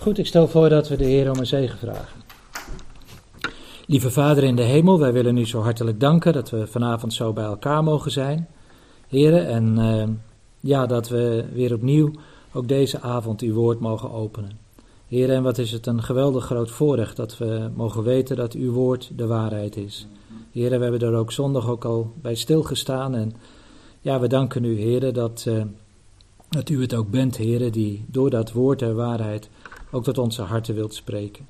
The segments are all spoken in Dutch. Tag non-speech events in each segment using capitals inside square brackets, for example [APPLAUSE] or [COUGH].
Goed, ik stel voor dat we de Heer om een zegen vragen. Lieve Vader in de hemel, wij willen u zo hartelijk danken dat we vanavond zo bij elkaar mogen zijn. Heren, en uh, ja, dat we weer opnieuw ook deze avond uw woord mogen openen. Heren, en wat is het een geweldig groot voorrecht dat we mogen weten dat uw woord de waarheid is. Heren, we hebben er ook zondag ook al bij stilgestaan en ja, we danken u, heren, dat, uh, dat u het ook bent, heren, die door dat woord der waarheid ook tot onze harten wilt spreken.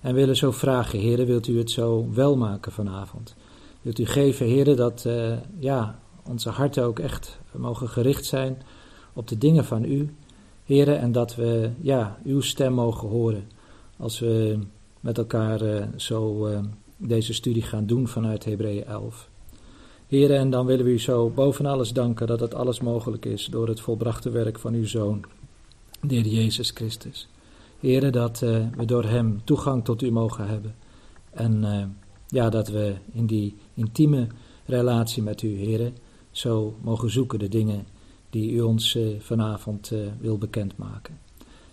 En willen zo vragen, heren, wilt u het zo wel maken vanavond? Wilt u geven, heren, dat uh, ja, onze harten ook echt mogen gericht zijn op de dingen van u, heren, en dat we ja, uw stem mogen horen als we met elkaar uh, zo uh, deze studie gaan doen vanuit Hebreeën 11. Heren, en dan willen we u zo boven alles danken dat het alles mogelijk is door het volbrachte werk van uw Zoon, de Heer Jezus Christus. Heren, dat uh, we door Hem toegang tot U mogen hebben. En uh, ja, dat we in die intieme relatie met U, Heren, zo mogen zoeken de dingen die U ons uh, vanavond wil bekendmaken.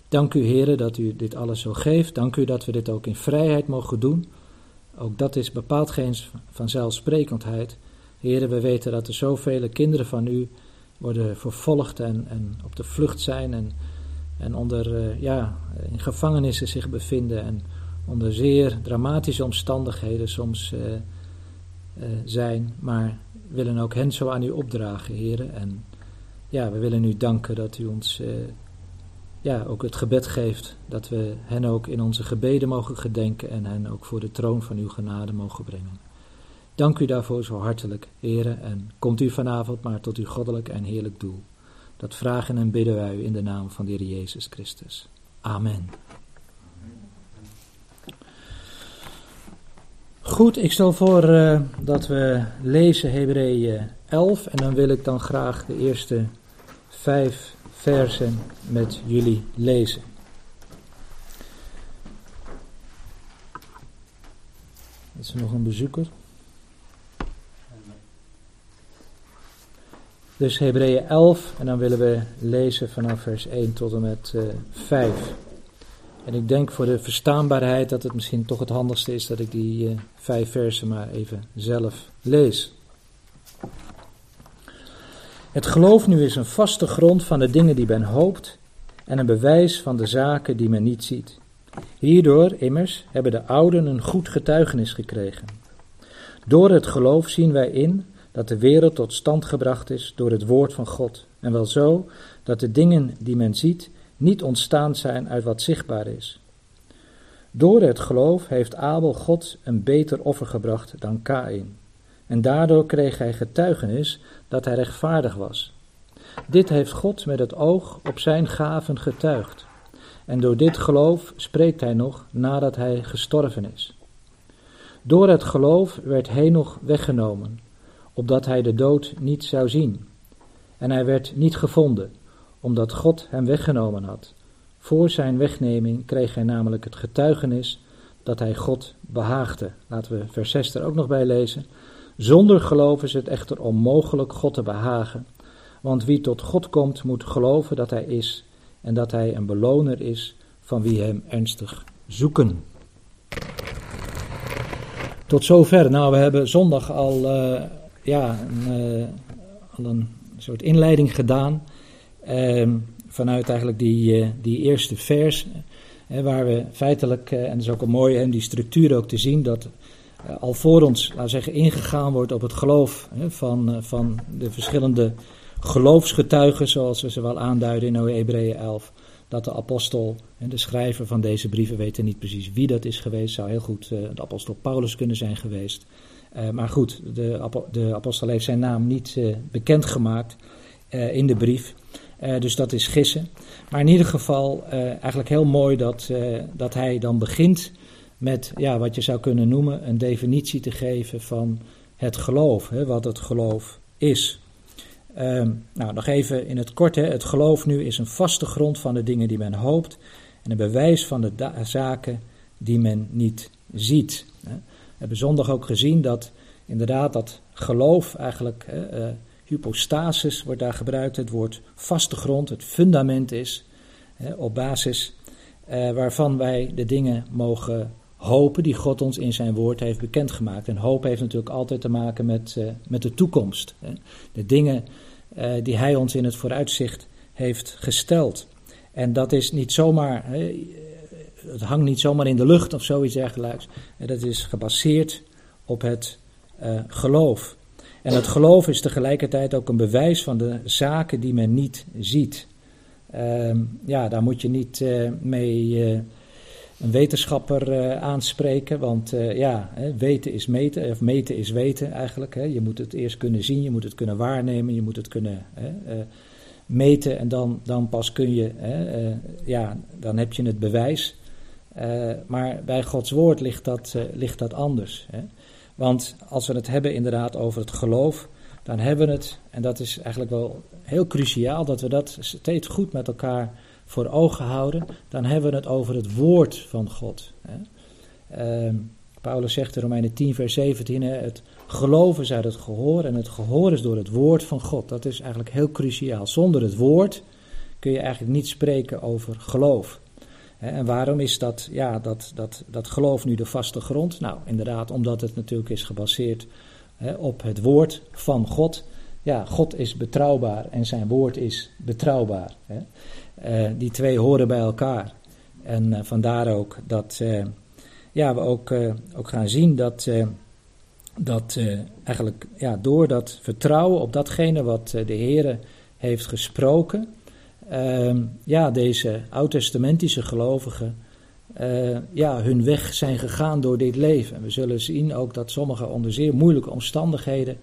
Dank U, Heren, dat U dit alles zo geeft. Dank U dat we dit ook in vrijheid mogen doen. Ook dat is bepaald geen vanzelfsprekendheid. Heren, we weten dat er zoveel kinderen van U worden vervolgd en, en op de vlucht zijn en en onder, uh, ja, in gevangenissen zich bevinden en onder zeer dramatische omstandigheden soms uh, uh, zijn, maar willen ook hen zo aan u opdragen, heren. En ja, we willen u danken dat u ons ja, ook het gebed geeft, dat we hen ook in onze gebeden mogen gedenken en hen ook voor de troon van uw genade mogen brengen. Dank u daarvoor zo hartelijk, heren, en komt u vanavond maar tot uw goddelijk en heerlijk doel. Dat vragen en bidden wij u in de naam van de Heer Jezus Christus. Amen. Goed, ik stel voor uh, dat we lezen Hebreeën 11 en dan wil ik dan graag de eerste vijf versen met jullie lezen. Is er nog een bezoeker? Dus Hebreeën 11 en dan willen we lezen vanaf vers 1 tot en met uh, eh, 5. En ik denk voor de verstaanbaarheid dat het misschien toch het handigste is dat ik die uh, vijf versen maar even zelf lees. Het geloof nu is een vaste grond van de dingen die men hoopt en een bewijs van de zaken die men niet ziet. Hierdoor, immers, hebben de ouden een goed getuigenis gekregen. Door het geloof zien wij in dat de wereld tot stand gebracht is door het woord van God. En wel zo dat de dingen die men ziet niet ontstaan zijn uit wat zichtbaar is. Door het geloof heeft Abel God een beter offer gebracht dan Kain. En daardoor kreeg hij getuigenis dat hij rechtvaardig was. Dit heeft God met het oog op zijn gaven getuigd. En door dit geloof spreekt hij nog nadat hij gestorven is. Door het geloof werd Henoch weggenomen, opdat hij de dood niet zou zien. En hij werd niet gevonden, omdat God hem weggenomen had. Voor zijn wegneming kreeg hij namelijk het getuigenis dat hij God behaagde. Laten we vers 6 er ook nog bij lezen. Zonder geloof is het echter onmogelijk God te behagen, want wie tot God komt moet geloven dat hij is en dat hij een beloner is van wie hem ernstig zoeken. Tot zover. Nou, we hebben zondag al uh, ja, een, uh, al een soort inleiding gedaan. Uh, vanuit eigenlijk die, uh, die eerste vers. waar we feitelijk, eh, en dat is ook al mooi om die structuur ook te zien, dat al voor ons, laten we zeggen, ingegaan wordt op het geloof van, van de verschillende geloofsgetuigen, zoals we ze wel aanduiden in Hebreeën 11 dat de apostel en de schrijver van deze brieven weten niet precies wie dat is geweest. Zou heel goed de apostel Paulus kunnen zijn geweest. Uh, maar goed, de, de, apostel heeft zijn naam niet uh, bekendgemaakt uh, in de brief. dus dat is gissen. Maar in ieder geval eigenlijk heel mooi dat, dat hij dan begint met ja, wat je zou kunnen noemen een definitie te geven van het geloof. Hè, wat het geloof is. Ehm, nou, nog even in het kort. Hè, het geloof nu is een vaste grond van de dingen die men hoopt. En een bewijs van de zaken die men niet ziet. Hè hebben zondag ook gezien dat inderdaad dat geloof eigenlijk, uh, hypostasis wordt daar gebruikt, het woord vaste grond, het fundament is, op basis waarvan wij de dingen mogen hopen die God ons in zijn woord heeft bekendgemaakt. En hoop heeft natuurlijk altijd te maken met, met de toekomst. De dingen die hij ons in het vooruitzicht heeft gesteld. En dat is niet zomaar, het hangt niet zomaar in de lucht of zoiets dergelijks. Dat is gebaseerd op het uh, geloof. En het geloof is tegelijkertijd ook een bewijs van de zaken die men niet ziet. Uh, ja, daar moet je niet uh, mee een wetenschapper aanspreken, want ja, weten is meten, of meten is weten eigenlijk. Hè. Je moet het eerst kunnen zien, je moet het kunnen waarnemen, je moet het kunnen meten en dan, dan pas kun je, ja, dan heb je het bewijs. Maar bij Gods woord ligt dat, ligt dat anders. Hè. Want als we het hebben inderdaad over het geloof, dan hebben we het, en dat is eigenlijk wel heel cruciaal, dat we dat steeds goed met elkaar voor ogen houden, dan hebben we het over het woord van God. Hè. Uh, Paulus zegt in Romeinen 10, vers 17, het geloof is uit het gehoor en het gehoor is door het woord van God. Dat is eigenlijk heel cruciaal. Zonder het woord kun je eigenlijk niet spreken over geloof. En waarom is dat, ja, dat, dat, dat geloof nu de vaste grond? Nou, inderdaad, omdat het natuurlijk is gebaseerd hè, op het woord van God. Ja, God is betrouwbaar en zijn woord is betrouwbaar. Hè. Uh, die twee horen bij elkaar. En uh, vandaar ook dat uh, ja, we ook, ook gaan zien dat, dat eigenlijk ja, door dat vertrouwen op datgene wat de Heer heeft gesproken uh, ja, deze oud-testamentische gelovigen uh, ja, hun weg zijn gegaan door dit leven. we zullen zien ook dat sommigen onder zeer moeilijke omstandigheden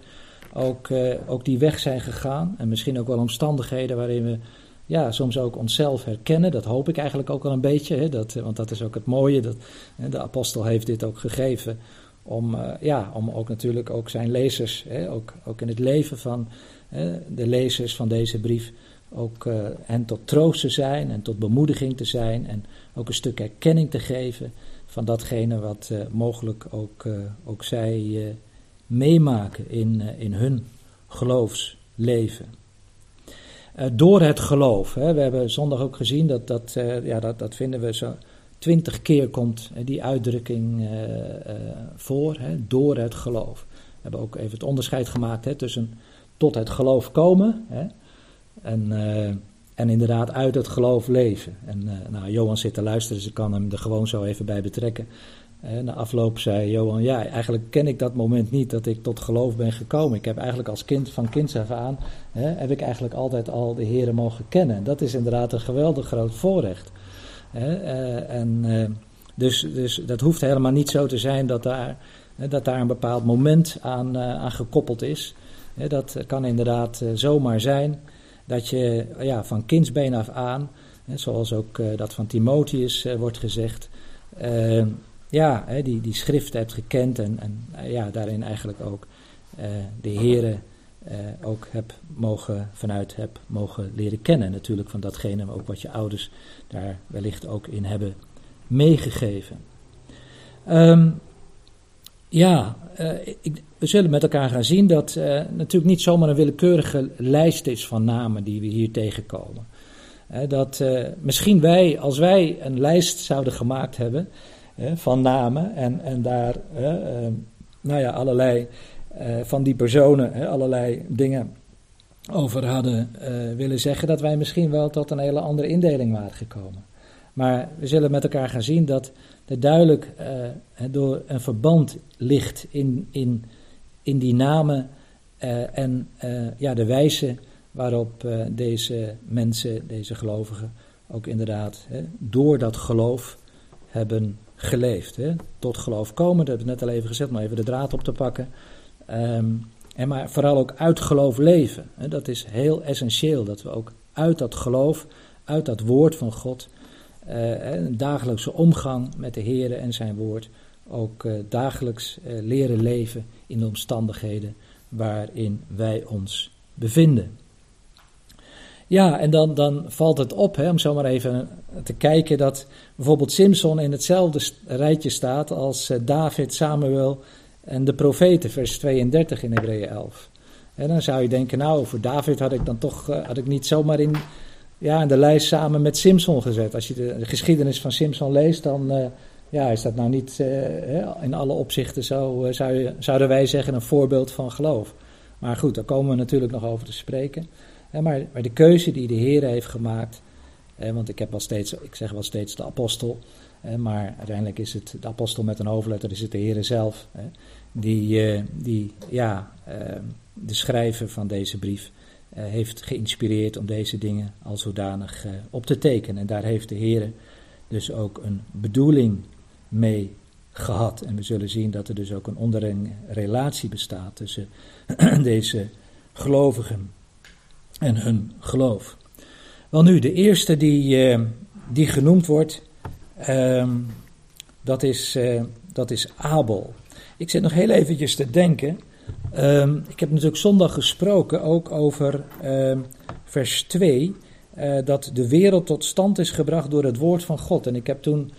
ook, uh, ook die weg zijn gegaan. En misschien ook wel omstandigheden waarin we ja, soms ook onszelf herkennen. Dat hoop ik eigenlijk ook wel een beetje. Hè, dat, want dat is ook het mooie. Dat, de apostel heeft dit ook gegeven. Om, uh, ja, om ook natuurlijk ook zijn lezers, hè, ook, ook in het leven van de lezers van deze brief ook uh, hen tot troost te zijn en tot bemoediging te zijn en ook een stuk erkenning te geven van datgene wat uh, mogelijk ook, uh, ook zij meemaken in, in hun geloofsleven. door het geloof, hè, we hebben zondag ook gezien dat dat, ja, dat, dat vinden we zo twintig keer komt die uitdrukking voor, hè, door het geloof. We hebben ook even het onderscheid gemaakt hè, tussen tot het geloof komen, hè, en, uh, en inderdaad uit het geloof leven. En uh, nou, Johan zit te luisteren, dus ik kan hem er gewoon zo even bij betrekken. Uh, na afloop zei Johan, ja, eigenlijk ken ik dat moment niet dat ik tot geloof ben gekomen. Ik heb eigenlijk als kind, van kinds af aan, hè, heb ik eigenlijk altijd al de Heeren mogen kennen. En dat is inderdaad een geweldig groot voorrecht. Hè, en dus, dus dat hoeft helemaal niet zo te zijn dat daar, dat daar een bepaald moment aan, aan gekoppeld is. dat kan inderdaad zomaar zijn dat je ja, van kindsbeen af aan, hè, zoals ook uh, dat van Timotheus uh, wordt gezegd, uh, ja, hè, die, die schrift hebt gekend en, en ja, daarin eigenlijk ook de Here ook heb mogen, vanuit heb mogen leren kennen. Natuurlijk van datgene ook wat je ouders daar wellicht ook in hebben meegegeven. Um, ja, ik, we zullen met elkaar gaan zien dat uh, natuurlijk niet zomaar een willekeurige lijst is van namen die we hier tegenkomen. Uh, dat misschien wij, als wij een lijst zouden gemaakt hebben van namen en, en daar nou ja, allerlei van die personen allerlei dingen over hadden willen zeggen, dat wij misschien wel tot een hele andere indeling waren gekomen. Maar we zullen met elkaar gaan zien dat duidelijk uh, door een verband ligt in, in, in die namen uh, en uh, ja, de wijze waarop deze mensen, deze gelovigen, ook inderdaad hè, door dat geloof hebben geleefd. Hè. Tot geloof komen, dat hebben we net al even gezegd, maar even de draad op te pakken. Um, en maar vooral ook uit geloof leven. Hè. Dat is heel essentieel, dat we ook uit dat geloof, uit dat woord van God een dagelijkse omgang met de Heer en zijn woord ook uh, dagelijks leren leven in de omstandigheden waarin wij ons bevinden. Ja, en dan, dan valt het op, hè, om zo maar even te kijken, dat bijvoorbeeld Simpson in hetzelfde rijtje staat als David, Samuel en de profeten, vers 32 in Hebreeën 11. En dan zou je denken, nou, voor David had ik dan toch had ik niet zomaar in ja, in de lijst samen met Simpson gezet. Als je de, geschiedenis van Simpson leest, dan ja, is dat nou niet in alle opzichten zo, zou je, zouden wij zeggen, een voorbeeld van geloof. Maar goed, daar komen we natuurlijk nog over te spreken. Maar, maar de keuze die de Heer heeft gemaakt, want ik, heb wel steeds, ik zeg wel steeds de apostel, maar uiteindelijk is het de apostel met een hoofdletter, is het de Heer zelf, die, die ja, de schrijver van deze brief heeft geïnspireerd om deze dingen al zodanig op te tekenen. En daar heeft de Heer dus ook een bedoeling mee gehad. En we zullen zien dat er dus ook een onderlinge relatie bestaat tussen [CLEARS THROAT] deze gelovigen en hun geloof. Wel nu, de eerste die, uh, die genoemd wordt, uh, dat, is, dat is Abel. Ik zit nog heel eventjes te denken. Uh, ik heb natuurlijk zondag gesproken ook over ehm, vers 2, eh, dat de wereld tot stand is gebracht door het woord van God. En ik heb toen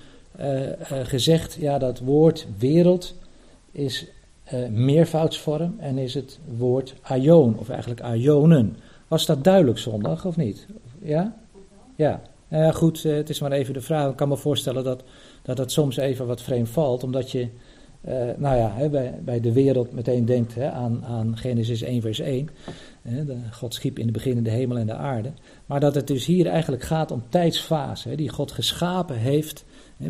gezegd, ja, dat woord wereld is meervoudsvorm en is het woord aion, of eigenlijk aionen. Was dat duidelijk zondag of niet? Ja? Ja. Nou goed, eh, het is maar even de vraag. Ik kan me voorstellen dat, dat soms even wat vreemd valt, omdat je, uh, nou ja, hè, bij, bij de wereld meteen denkt hè, aan, aan Genesis 1 vers 1. Hè, God schiep in het begin de hemel en de aarde. Maar dat het dus hier eigenlijk gaat om tijdsfasen, die God geschapen heeft,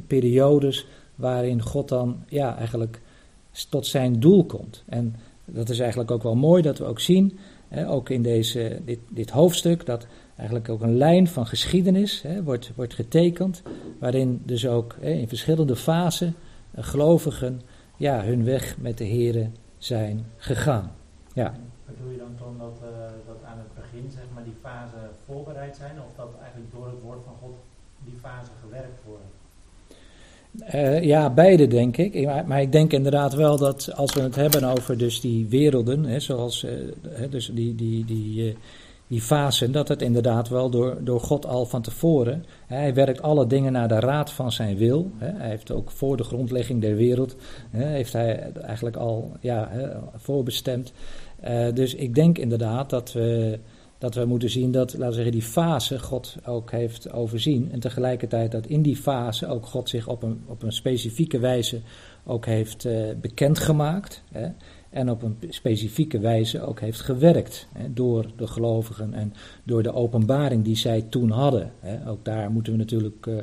periodes waarin God dan ja, eigenlijk tot zijn doel komt. En dat is eigenlijk ook wel mooi dat we ook zien ook in deze, dit, dit, hoofdstuk, dat eigenlijk ook een lijn van geschiedenis wordt, wordt getekend, waarin dus ook in verschillende fasen uh, gelovigen ja, hun weg met de Here zijn gegaan. Ja. Bedoel je dan, Tom, dat, uh, dat aan het begin zeg maar, die fase voorbereid zijn, of dat eigenlijk door het woord van God die fase gewerkt worden? Uh, ja, beide denk ik. Maar, maar, ik denk inderdaad wel dat als we het hebben over dus die werelden, hè, zoals uh, dus die, die, die, die fasen, dat het inderdaad wel door, door God al van tevoren, hè, hij werkt alle dingen naar de raad van zijn wil. Hè, hij heeft ook voor de grondlegging der wereld, heeft hij eigenlijk al ja, voorbestemd. dus ik denk inderdaad dat we dat we moeten zien dat, laten we zeggen, die fase God ook heeft overzien. En tegelijkertijd dat in die fase ook God zich op een, op een specifieke wijze ook heeft uh, bekendgemaakt. Hè, en op een specifieke wijze ook heeft gewerkt hè, door de gelovigen en door de openbaring die zij toen hadden. Hè. Ook daar moeten we natuurlijk uh,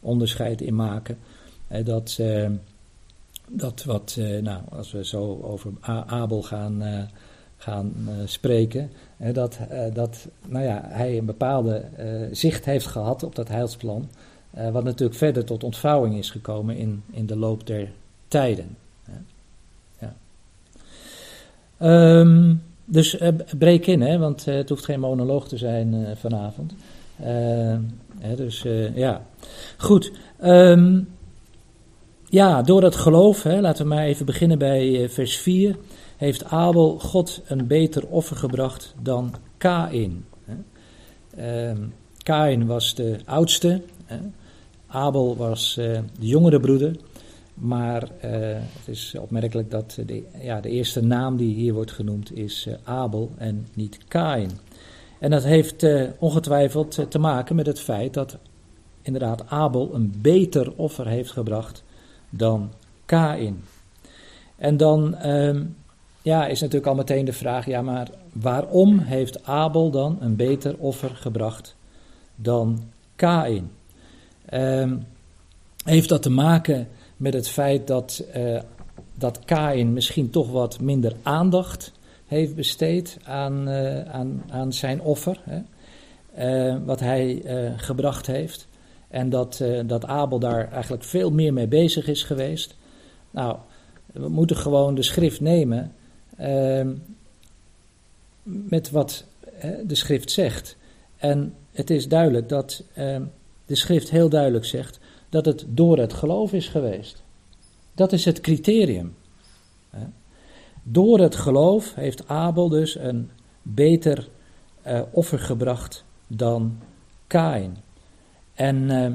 onderscheid in maken. Hè, dat, uh, dat wat, nou, als we zo over Abel gaan gaan spreken. dat, dat nou ja, hij een bepaalde zicht heeft gehad op dat heilsplan. wat natuurlijk verder tot ontvouwing is gekomen in, in de loop der tijden. Um, dus breek in, hè, want het hoeft geen monoloog te zijn vanavond. Hè, dus ja, goed. Um, ja, door dat geloof, hè, laten we maar even beginnen bij vers 4 heeft Abel God een beter offer gebracht dan Kain. Uh, Kain was de oudste, Abel was uh, de jongere broeder. Maar uh, het is opmerkelijk dat de, ja, de eerste naam die hier wordt genoemd is uh, Abel en niet Kain. En dat heeft ongetwijfeld te maken met het feit dat inderdaad Abel een beter offer heeft gebracht dan Kain. En dan ehm, ja, is natuurlijk al meteen de vraag, ja, maar waarom heeft Abel dan een beter offer gebracht dan Kain? Um, heeft dat te maken met het feit dat, uh, dat Kain misschien toch wat minder aandacht heeft besteed aan, uh, aan, aan zijn offer, hè? Uh, wat hij gebracht heeft. En dat, dat Abel daar eigenlijk veel meer mee bezig is geweest. Nou, we moeten gewoon de schrift nemen uh, met wat de schrift zegt. En het is duidelijk dat uh, de schrift heel duidelijk zegt dat het door het geloof is geweest. Dat is het criterium. Door het geloof heeft Abel dus een beter uh, offer gebracht dan Kain. En, uh,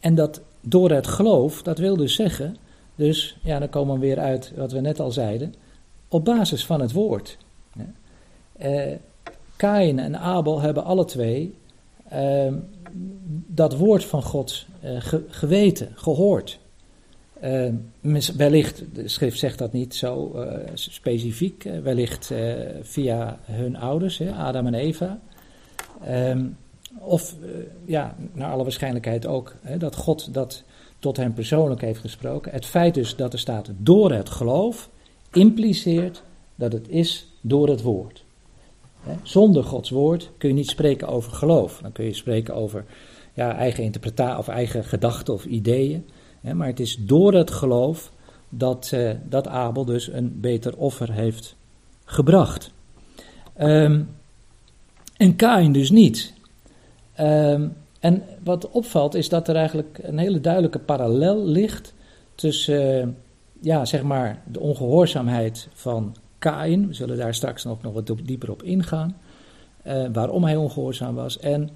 en dat door het geloof, dat wil dus zeggen, dus ja, dan komen we weer uit wat we net al zeiden, op basis van het woord. Uh, Kain en Abel hebben alle twee ehm, dat woord van God uh, geweten, gehoord. Ehm, wellicht, de schrift zegt dat niet zo uh, specifiek, wellicht via hun ouders, hè, Adam en Eva. Ehm, of ja, naar alle waarschijnlijkheid ook, hè, dat God dat tot hen persoonlijk heeft gesproken. Het feit dus dat er staat door het geloof, impliceert dat het is door het woord. Zonder Gods woord kun je niet spreken over geloof. Dan kun je spreken over ja, eigen interpretatie of eigen gedachten of ideeën. Maar het is door het geloof dat, eh, dat Abel dus een beter offer heeft gebracht. Um, en Kain dus niet. Ehm, en wat opvalt is dat er eigenlijk een hele duidelijke parallel ligt tussen, uh, ja, zeg maar, de ongehoorzaamheid van Kain. We zullen daar straks nog, nog wat dieper op ingaan. Uh, waarom hij ongehoorzaam was. En uh,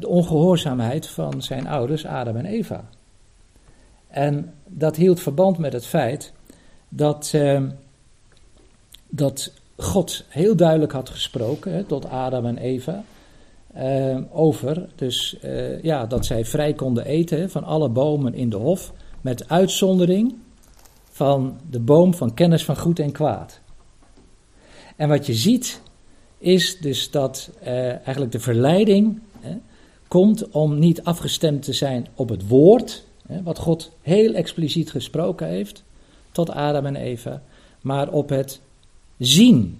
de ongehoorzaamheid van zijn ouders Adam en Eva. En dat hield verband met het feit dat, uh, dat God heel duidelijk had gesproken hè, tot Adam en Eva. over dus, ja, dat zij vrij konden eten van alle bomen in de hof. Met uitzondering van de boom van kennis van goed en kwaad. En wat je ziet is dus dat uh, eigenlijk de verleiding komt om niet afgestemd te zijn op het woord, wat God heel expliciet gesproken heeft tot Adam en Eva, maar op het zien.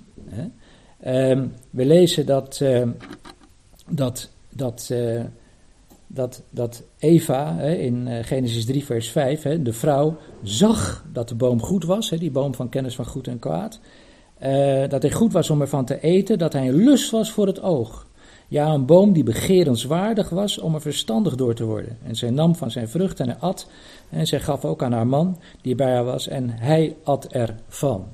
Um, we lezen dat, uh, dat, dat uh, dat, dat Eva in eh, Genesis 3, vers 5, hè, de vrouw, zag dat de boom goed was, die boom van kennis van goed en kwaad. Uh, dat hij goed was om ervan te eten, dat hij een lust was voor het oog. Ja, een boom die begerenswaardig was om er verstandig door te worden. En zij nam van zijn vrucht en hij at. En zij gaf ook aan haar man die bij haar was en hij at ervan.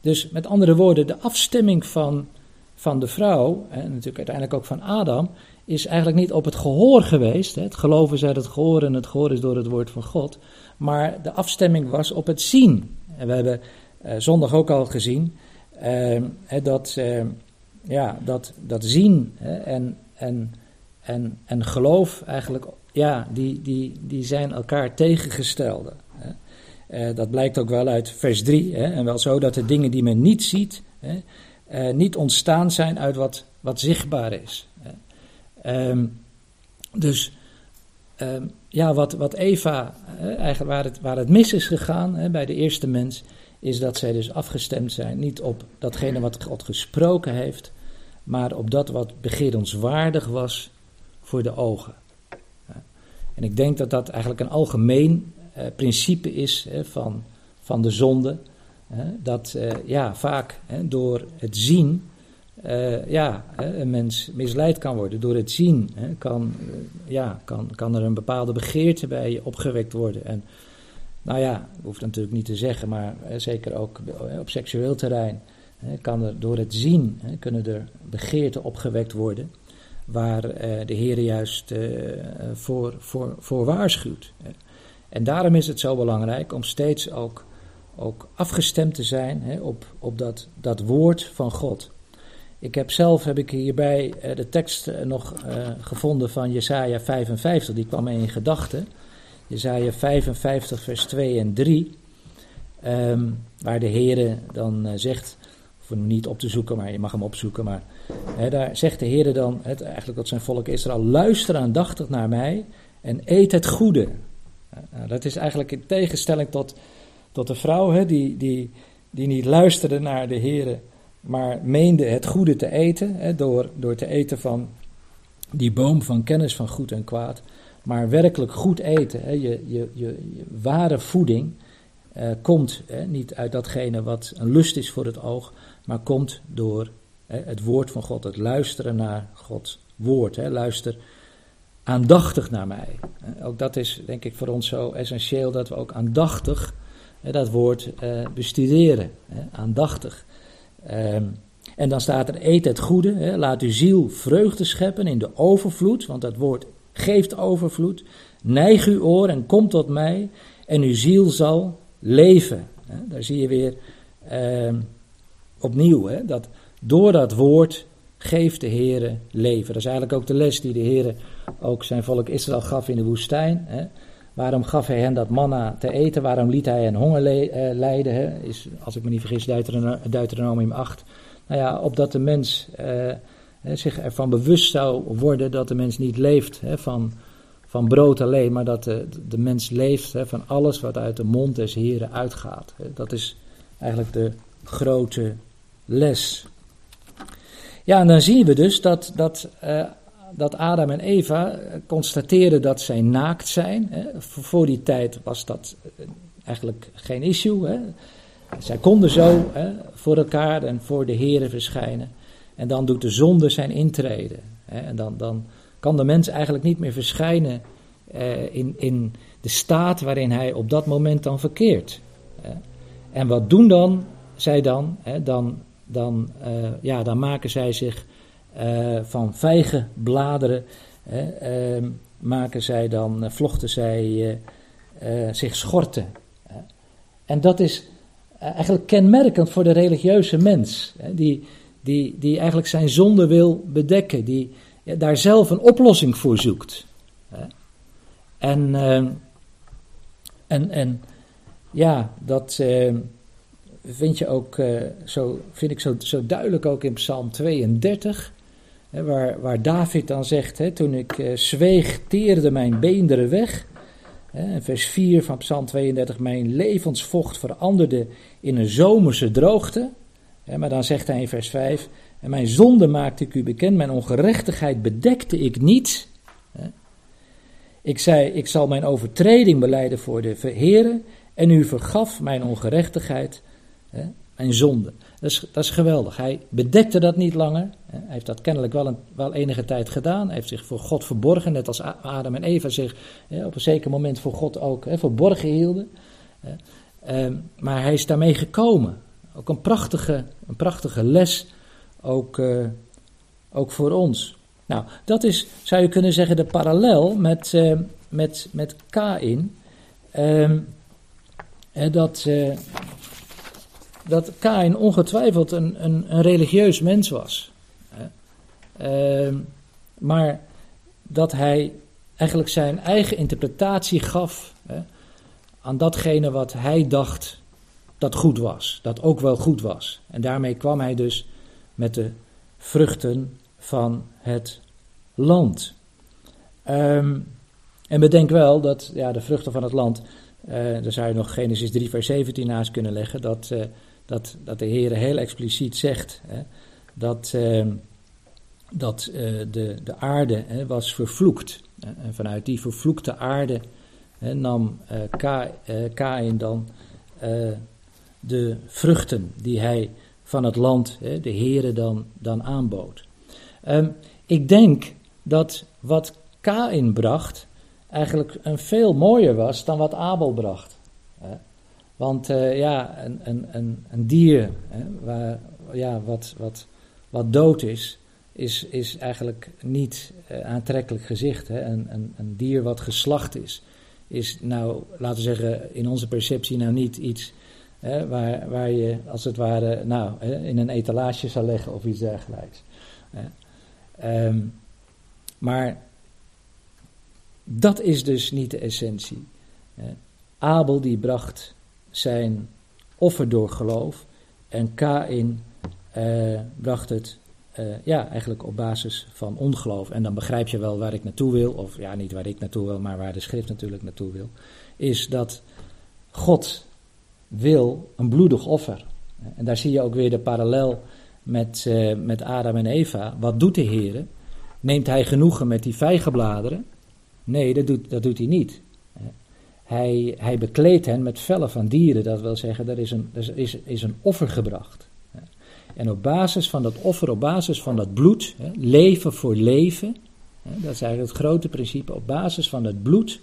Dus met andere woorden, de afstemming van, van de vrouw, en natuurlijk uiteindelijk ook van Adam, is eigenlijk niet op het gehoor geweest. Het geloven is uit het gehoor en het gehoor is door het woord van God. Maar de afstemming was op het zien. En we hebben uh, zondag ook al gezien uh, dat, uh, ja, dat, dat zien en, en, en, en geloof eigenlijk, ja, die, die, die zijn elkaar tegengestelde. dat blijkt ook wel uit vers 3. en wel zo dat de dingen die men niet ziet, niet ontstaan zijn uit wat, wat zichtbaar is. Um, dus um, ja, wat, wat Eva, eigenlijk waar het, waar het mis is gegaan bij de eerste mens, is dat zij dus afgestemd zijn niet op datgene wat God gesproken heeft, maar op dat wat begerenswaardig was voor de ogen. En ik denk dat dat eigenlijk een algemeen uh, principe is van, van de zonde. Dat uh, ja, vaak door het zien uh, ja, een mens misleid kan worden. Door het zien hè, kan, uh, ja, kan, kan er een bepaalde begeerte bij opgewekt worden. En nou ja, hoeft natuurlijk niet te zeggen, maar zeker ook op seksueel terrein hè, kan er door het zien kunnen er begeerten opgewekt worden. Waar de Heer juist voor, voor, voor waarschuwt. En daarom is het zo belangrijk om steeds ook, ook afgestemd te zijn op, op dat, dat woord van God. Ik heb zelf heb ik hierbij uh, de tekst uh, nog uh, gevonden van Jesaja 55, die kwam mij in gedachten. Jesaja 55 vers 2 en 3, um, ehm, waar de Heere dan zegt, of hem niet op te zoeken, maar je mag hem opzoeken, maar daar zegt de Heere dan, het, eigenlijk tot zijn volk Israël, luister aandachtig naar mij en eet het goede. Nou, dat is eigenlijk in tegenstelling tot, tot de vrouw hè, die, die, die niet luisterde naar de Heere maar meende het goede te eten, hè, door, door te eten van die boom van kennis van goed en kwaad. Maar werkelijk goed eten, hè, je, je, je, ware voeding, eh, komt hè, niet uit datgene wat een lust is voor het oog, maar komt door het woord van God, het luisteren naar Gods woord. Luister aandachtig naar mij. Ook dat is denk ik voor ons zo essentieel dat we ook aandachtig dat woord eh, bestuderen. Aandachtig. Um, en dan staat er: eet het goede, hè, laat uw ziel vreugde scheppen in de overvloed, want dat woord geeft overvloed. Neig uw oor en kom tot mij, en uw ziel zal leven. Hè. Daar zie je weer um, opnieuw hè, dat door dat woord geeft de Heere leven. Dat is eigenlijk ook de les die de Heere ook zijn volk Israël gaf in de woestijn. Hè. Waarom gaf hij hen dat manna te eten? Waarom liet hij hen honger le- lijden? Hè? Is, als ik me niet vergis, Deuteronomium 8. Nou ja, opdat de mens uh, zich ervan bewust zou worden dat de mens niet leeft hè, van, van brood alleen, maar dat de, de mens leeft hè, van alles wat uit de mond des Heren uitgaat. Dat is eigenlijk de grote les. Ja, en dan zien we dus dat, dat, dat Adam en Eva constateren dat zij naakt zijn. Voor die tijd was dat eigenlijk geen issue. Hè. Zij konden zo hè, voor elkaar en voor de Here verschijnen. En dan doet de zonde zijn intreden. Hè. En dan, dan kan de mens eigenlijk niet meer verschijnen eh, in, in de staat waarin hij op dat moment dan verkeert. Hè. En wat doen dan zij dan? Dan, dan, uh, ja, dan maken zij zich uh, van vijgenbladeren, uh, maken zij dan, vlochten zij zich schorten. En dat is eigenlijk kenmerkend voor de religieuze mens, die, die, die eigenlijk zijn zonde wil bedekken, die daar zelf een oplossing voor zoekt. En, en, en ja, dat vind je ook zo, vind ik zo, zo duidelijk ook in Psalm 32, waar, waar David dan zegt, toen ik uh, zweeg, teerde mijn beenderen weg. Vers 4 van Psalm 32, mijn levensvocht veranderde in een zomerse droogte. Maar dan zegt hij in vers 5, en mijn zonde maakte ik u bekend, mijn ongerechtigheid bedekte ik niet. Ik zei, ik zal mijn overtreding beleiden voor de Heere, en u vergaf mijn ongerechtigheid. Mijn zonde. Dat is, dat is geweldig. Hij bedekte dat niet langer. Hè. Hij heeft dat kennelijk wel, een, wel enige tijd gedaan. Hij heeft zich voor God verborgen, net als Adam en Eva zich hè, op een zeker moment voor God ook verborgen hielden. Um, maar hij is daarmee gekomen. Ook een prachtige, een prachtige les, ook, uh, ook voor ons. Nou, dat is, zou je kunnen zeggen, de parallel met, uh, met, met Kain. Um, dat, uh, dat Kain ongetwijfeld een, een, een religieus mens was. Uh, maar dat hij eigenlijk zijn eigen interpretatie gaf aan datgene wat hij dacht dat goed was, dat ook wel goed was. En daarmee kwam hij dus met de vruchten van het land. Um, en bedenk wel dat ja, de vruchten van het land, uh, daar zou je nog Genesis 3 vers 17 naast kunnen leggen, dat... Uh, dat, dat de Heer heel expliciet zegt hè, dat, uh, dat uh, de, de aarde hè, was vervloekt. En vanuit die vervloekte aarde hè, nam uh, Ka, Kain dan de vruchten die hij van het land, de Heere dan, dan aanbood. Um, ik denk dat wat Kain bracht eigenlijk een veel mooier was dan wat Abel bracht. Want uh, ja, een, een, een, een dier hè, waar, ja, wat, wat, wat dood is, is, is eigenlijk niet uh, aantrekkelijk gezicht. Hè. Een, een, een dier wat geslacht is, is nou, laten we zeggen, in onze perceptie nou niet iets hè, waar, waar je als het ware nou, hè, in een etalage zou leggen of iets dergelijks. Um, maar dat is dus niet de essentie. Abel die bracht zijn offer door geloof. En Kain uh, bracht het uh, ja, eigenlijk op basis van ongeloof. En dan begrijp je wel waar ik naartoe wil, of ja, niet waar ik naartoe wil, maar waar de schrift natuurlijk naartoe wil. Is dat God wil een bloedig offer. En daar zie je ook weer de parallel met, uh, met Adam en Eva. Wat doet de Heer? Neemt hij genoegen met die vijgenbladeren? Nee, dat doet, dat doet hij niet. Hij, hij bekleedt hen met vellen van dieren, dat wil zeggen, er is een, er is, is een offer gebracht. En op basis van dat offer, op basis van dat bloed, leven voor leven, dat is eigenlijk het grote principe, op basis van het bloed,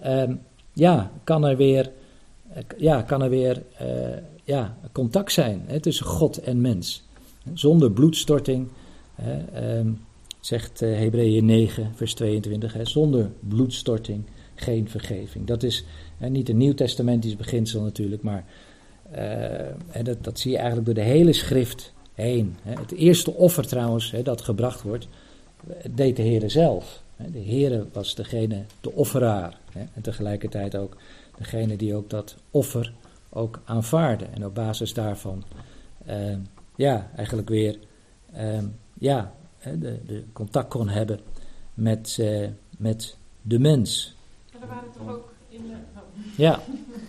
eh, ja, kan er weer, ja, kan er weer uh, ja, contact zijn tussen God en mens. Zonder bloedstorting, uh, zegt uh, Hebreeën 9, vers 22, hè, zonder bloedstorting geen vergeving. Dat is hè, niet een nieuwtestamentisch beginsel natuurlijk, maar uh, dat, dat, zie je eigenlijk door de hele schrift heen. Het eerste offer trouwens dat gebracht wordt, deed de Heer zelf. De Heer was degene, de offeraar. En tegelijkertijd ook degene die ook dat offer ook aanvaarde. En op basis daarvan, eh, ja, eigenlijk weer, eh, ja, de, de, contact kon hebben met, met de mens. Maar er waren toch ook in de, oh. Ja.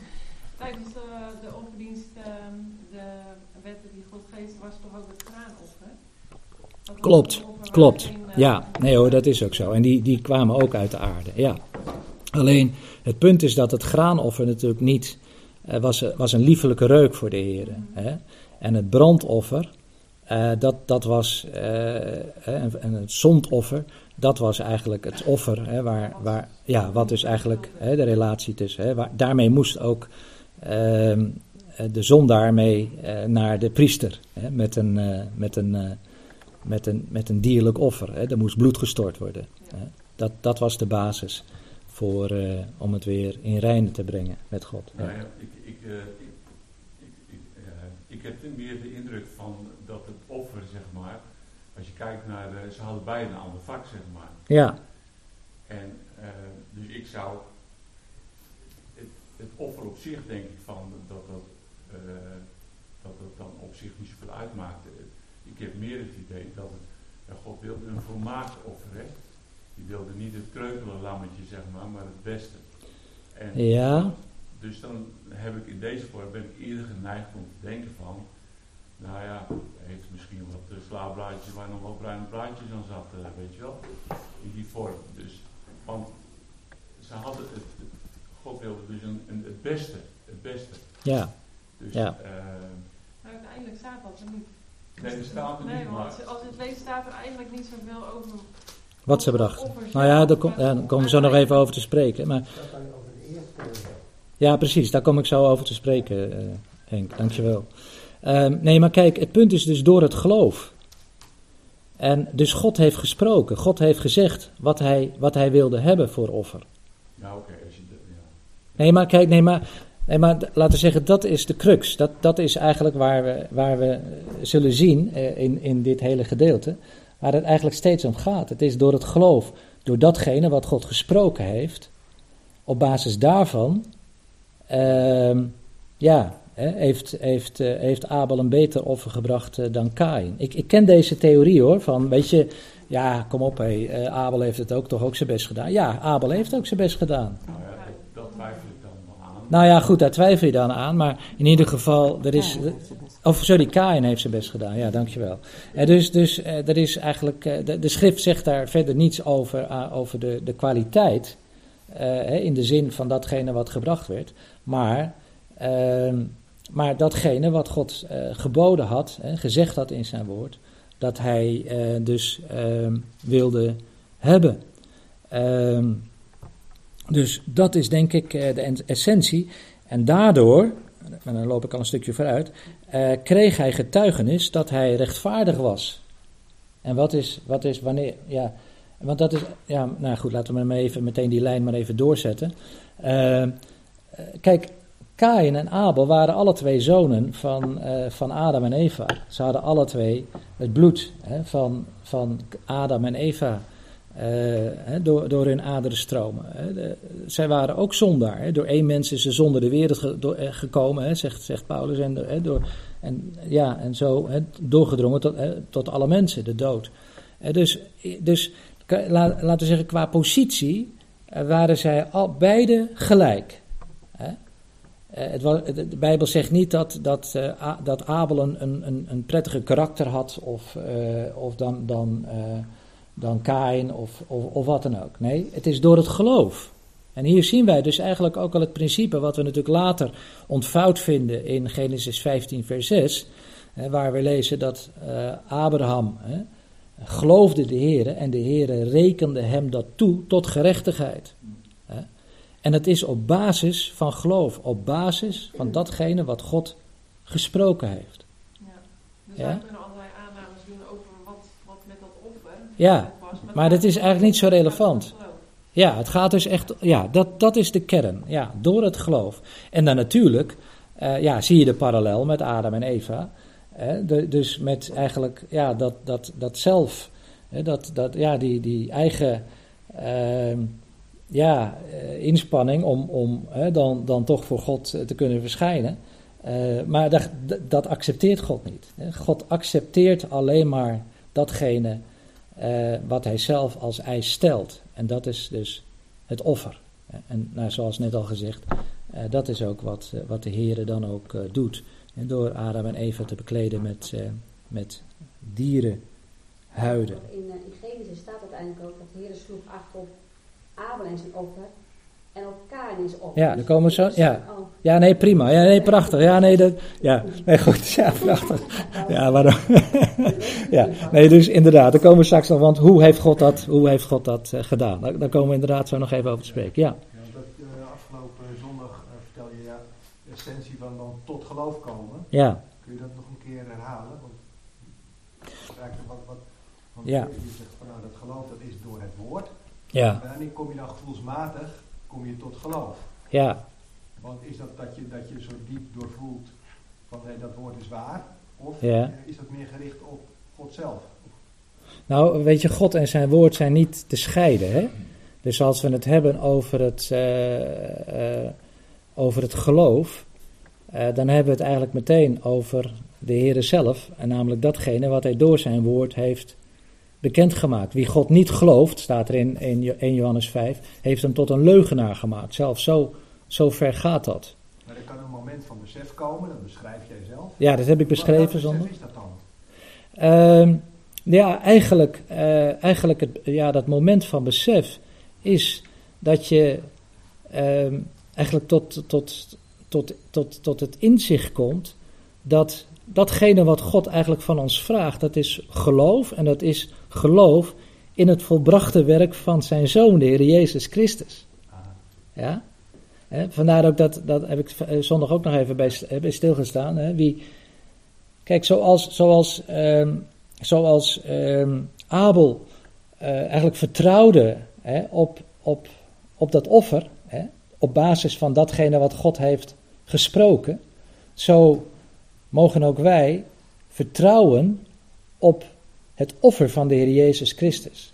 [LAUGHS] tijdens de, de offerdienst, ehm, de wetten die God geeft, was toch ook het graanoffer? Dat Klopt, een klopt. geen, eh, Ja, nee hoor, dat is ook zo. En die, die kwamen ook uit de aarde, ja. Alleen, het punt is dat het graanoffer natuurlijk niet, eh, was, was een liefelijke reuk voor de Heer. Hè? En het brandoffer, eh, dat, dat was, eh, hè, en, en het zondoffer, dat was eigenlijk het offer, hè, waar, waar, ja, wat dus eigenlijk hè, de relatie tussen, hè, daarmee moest ook ehm, eh, de zondaar mee eh, naar de priester, hè, met een, eh, met een, met een, met een dierlijk offer. Hè. Er moest bloed gestort worden. Hè. Dat, dat was de basis voor, om het weer in reine te brengen met God. Ja. Nou ik, ik, ik, ik heb meer de indruk van dat het offer, zeg maar, als je kijkt naar, de, ze hadden beide een ander vak, zeg maar. Ja, En eh, dus ik zou het, het offer op zich, denk ik, van dat dat, eh, dat dat dan op zich niet zoveel uitmaakte. Ik heb meer het idee dat het, God wilde een volmaakt offer, hè. Die wilde niet het kreupele lammetje, zeg maar, maar het beste. En ja, dus dan heb ik in deze vorm ben ik eerder geneigd om te denken van, nou ja, heeft misschien wat uh, slaablaadjes waar nog wat bruine blaadjes aan zat, eh, weet je wel, in die vorm. Dus, want ze hadden het, het- God wilde dus een, een, het beste, het beste. ja, Dus, Ja. eh, Maar uiteindelijk staat dat er niet. nee, dat staat er Nee, niet, maar want als het leest staat er eigenlijk niet zoveel over. wat ze brachten. Nou ja, daar, kom, ja, daar komen we zo nog even over te spreken. Maar, ja, precies, daar kom ik zo over te spreken, eh, Henk. Dankjewel. Ehm nee, maar kijk, het punt is dus door het geloof. En dus God heeft gesproken. God heeft gezegd wat hij, wat hij wilde hebben voor offer. ja oké, ja. Nee, maar kijk, nee, maar, nee, maar laten we zeggen, dat is de crux. Dat, dat is eigenlijk waar we, waar we zullen zien eh, in, in dit hele gedeelte. Waar het eigenlijk steeds om gaat. Het is door het geloof, door datgene wat God gesproken heeft. Op basis daarvan, ehm, ja, heeft, heeft, eh, heeft Abel een beter offer gebracht eh, dan Kain. Ik, ik ken deze theorie hoor, van weet je, ja, kom op, hé, eh, Abel heeft het ook toch ook zijn best gedaan. Ja, Abel heeft ook zijn best gedaan. Nou ja, dat, twijfel ik dan aan. Nou ja, goed, daar twijfel je dan aan. Maar in ieder geval, er is. Of sorry, Kain heeft zijn best gedaan. Ja, dankjewel. Eh, dus dus er is eigenlijk. de, de schrift zegt daar verder niets over, over de, de kwaliteit. eh, hè, in de zin van datgene wat gebracht werd. Maar. ehm, maar datgene wat God eh, geboden had, gezegd had in zijn woord, dat hij eh, dus ehm, wilde hebben. Ehm, dus dat is denk ik eh, de en- essentie. En daardoor, en dan loop ik al een stukje vooruit, kreeg hij getuigenis dat hij rechtvaardig was. En wat is, wat is wanneer, ja, want dat is, ja, nou goed, laten we maar even meteen die lijn maar even doorzetten. Eh, eh, kijk, Kain en Abel waren alle twee zonen van, eh, van Adam en Eva. Ze hadden alle twee het bloed hè, van, van Adam en Eva eh, hè, door, door hun aderen stromen. Hè. De- zij waren ook zondaar. Door één mens is ze zonder de wereld door- eh, gekomen, zegt, zegt Paulus. En, door, en, ja, en zo doorgedrongen tot, tot alle mensen, de dood. Dus dus laten we zeggen, qua positie waren zij al, beide gelijk. Eh, het wa- de, Bijbel zegt niet dat, dat, eh, dat Abel een, een, een- prettiger karakter had of, eh, of dan, dan, dan Kain of, of, of wat dan ook. Nee, het is door het geloof. En hier zien wij dus eigenlijk ook al het principe wat we natuurlijk later ontvouwd vinden in Genesis 15, vers 6, hè, waar we lezen dat Abraham geloofde de Heer en de Heer rekende hem dat toe tot gerechtigheid. En dat is op basis van geloof, op basis van datgene wat God gesproken heeft. Ja. Dus Ja? wij kunnen allerlei aannames doen over wat, wat met dat offer Ja, was. maar het dat is eigenlijk niet zo relevant. Ja, het gaat dus echt, ja, dat, dat is de kern. Ja, door het geloof. En dan natuurlijk, eh, ja, zie je de parallel met Adam en Eva. Hè, de- dus met eigenlijk ja, dat, dat, dat zelf, hè, dat, dat, ja, die, die eigen ehm, ja, eh, inspanning om, om dan, dan toch voor God eh, te kunnen verschijnen. Eh, maar dat, dat accepteert God niet. God accepteert alleen maar datgene wat hij zelf als eis stelt. En dat is dus het offer. En nou, zoals net al gezegd, dat is ook wat, wat de Heer dan ook doet. En door Adam en Eva te bekleden met, met dierenhuiden. In, in Genesis staat uiteindelijk ook dat de Heer sloeg acht op Abel en zijn offer en op Kain en zijn offer. Ja, Dus daar komen zo- dat is ja. Ja, nee, prima. Ja, nee, prachtig. Ja, nee, dat, ja, nee, goed. Ja, prachtig. Ja, waarom? [LAUGHS] ja, nee, dus inderdaad, daar komen we straks nog, want hoe heeft God dat, hoe heeft God dat eh, gedaan? Daar, daar komen we inderdaad zo nog even over te spreken. Ja, Ja, dat, eh, afgelopen zondag eh, vertel je ja, de essentie van dan tot geloof komen. ja, Kun je dat nog een keer herhalen? Want, wat, wat, want Ja. je zegt van nou, dat geloof dat is door het woord. Ja, En wanneer kom je dan gevoelsmatig kom je tot geloof? ja. Want is dat dat je, dat je zo diep doorvoelt van hé, dat woord is waar? Of Ja. is dat meer gericht op God zelf? Nou, weet je, God en zijn woord zijn niet te scheiden. Hè? Dus als we het hebben over het, eh, eh, over het geloof, eh, dan hebben we het eigenlijk meteen over de Heer zelf. En namelijk datgene wat hij door zijn woord heeft bekendgemaakt. Wie God niet gelooft, staat er in 1 Jo- 1 Johannes 5, heeft hem tot een leugenaar gemaakt. Zelfs zo, zo ver gaat dat. Maar er kan een moment van besef komen, dat beschrijf jij zelf. Ja, dat heb ik Wat- wat beschreven zondag. is dat dan? Ehm, ja, eigenlijk, eh, eigenlijk het, ja, dat moment van besef is dat je ehm, eigenlijk tot, tot, tot, tot, tot het inzicht komt dat datgene wat God eigenlijk van ons vraagt, dat is geloof en dat is geloof in het volbrachte werk van zijn Zoon, de Heer Jezus Christus. Ja? Vandaar ook dat, dat heb ik eh, zondag ook nog even bij, eh, bij stilgestaan. Wie, kijk, zoals, zoals, ehm, zoals ehm, Abel eh, eigenlijk vertrouwde op, op, op dat offer, op basis van datgene wat God heeft gesproken, zo mogen ook wij vertrouwen op het offer van de Heer Jezus Christus.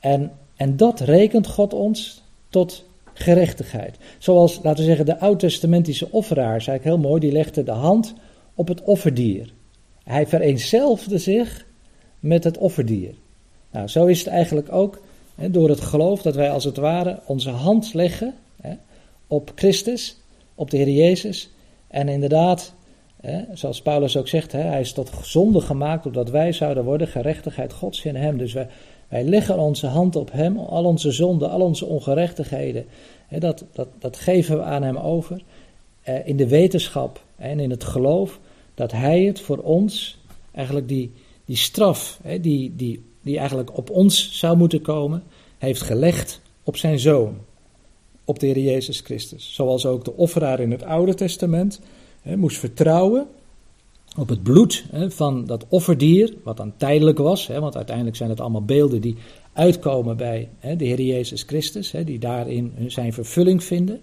En, en dat rekent God ons tot gerechtigheid. Zoals, laten we zeggen, de oud-testamentische offeraar, is eigenlijk heel mooi, die legde de hand op het offerdier. Hij vereenzelfde zich met het offerdier. Nou, zo is het eigenlijk ook hè, door het geloof dat wij als het ware onze hand leggen hè, op Christus, op de Heer Jezus. En inderdaad, zoals Paulus ook zegt, hij is tot zonde gemaakt opdat wij zouden worden gerechtigheid Gods in hem. Dus wij, leggen onze hand op hem, al onze zonden, al onze ongerechtigheden. Dat, dat, dat geven we aan hem over. eh, in de wetenschap en in het geloof dat hij het voor ons, eigenlijk die, die straf, die, die, die eigenlijk op ons zou moeten komen, heeft gelegd op zijn zoon, op de Heer Jezus Christus. Zoals ook de offeraar in het Oude Testament hè, moest vertrouwen op het bloed van dat offerdier, wat dan tijdelijk was, want uiteindelijk zijn het allemaal beelden die uitkomen bij de Heer Jezus Christus, die daarin zijn vervulling vinden.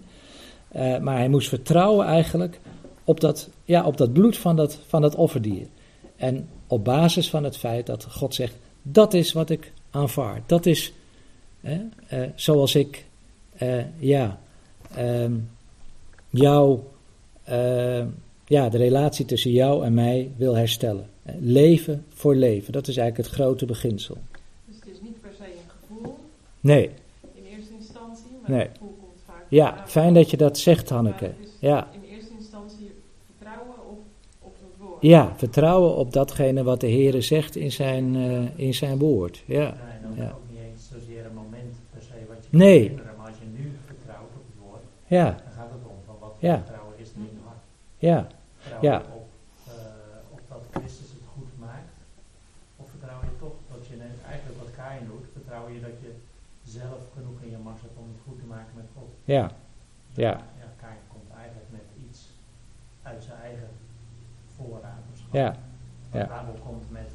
Eh, maar hij moest vertrouwen eigenlijk op dat, ja, op dat bloed van dat, van dat offerdier. En op basis van het feit dat God zegt, dat is wat ik aanvaard. Dat is eh, zoals ik, eh, ja, ehm, jou, eh, ja, de relatie tussen jou en mij wil herstellen. Eh, Leven voor leven, dat is eigenlijk het grote beginsel. Dus het is niet per se een gevoel Nee, in eerste instantie, maar Nee. het gevoel komt vaak. ja, fijn dat je dat zegt, Hanneke. is Ja. In eerste instantie vertrouwen op, op het woord. Ja, vertrouwen op datgene wat de Heer zegt in zijn, eh, in zijn woord. Ja, Nee, en ook, Ja. ook niet eens zozeer een moment per se wat je Nee. herinneren, maar als je nu vertrouwt op het woord, ja, dan gaat het om van wat Ja. vertrouwen is er in je hart. Ja, Vertrouw Ja. je op, eh, op dat Christus het goed maakt? Of vertrouw je toch dat je eigenlijk wat Kain doet, vertrouw je dat je zelf genoeg in je mars hebt om het goed te maken met God? ja, ja, ja Kain komt eigenlijk met iets uit zijn eigen schat. ja, ja. Abel komt met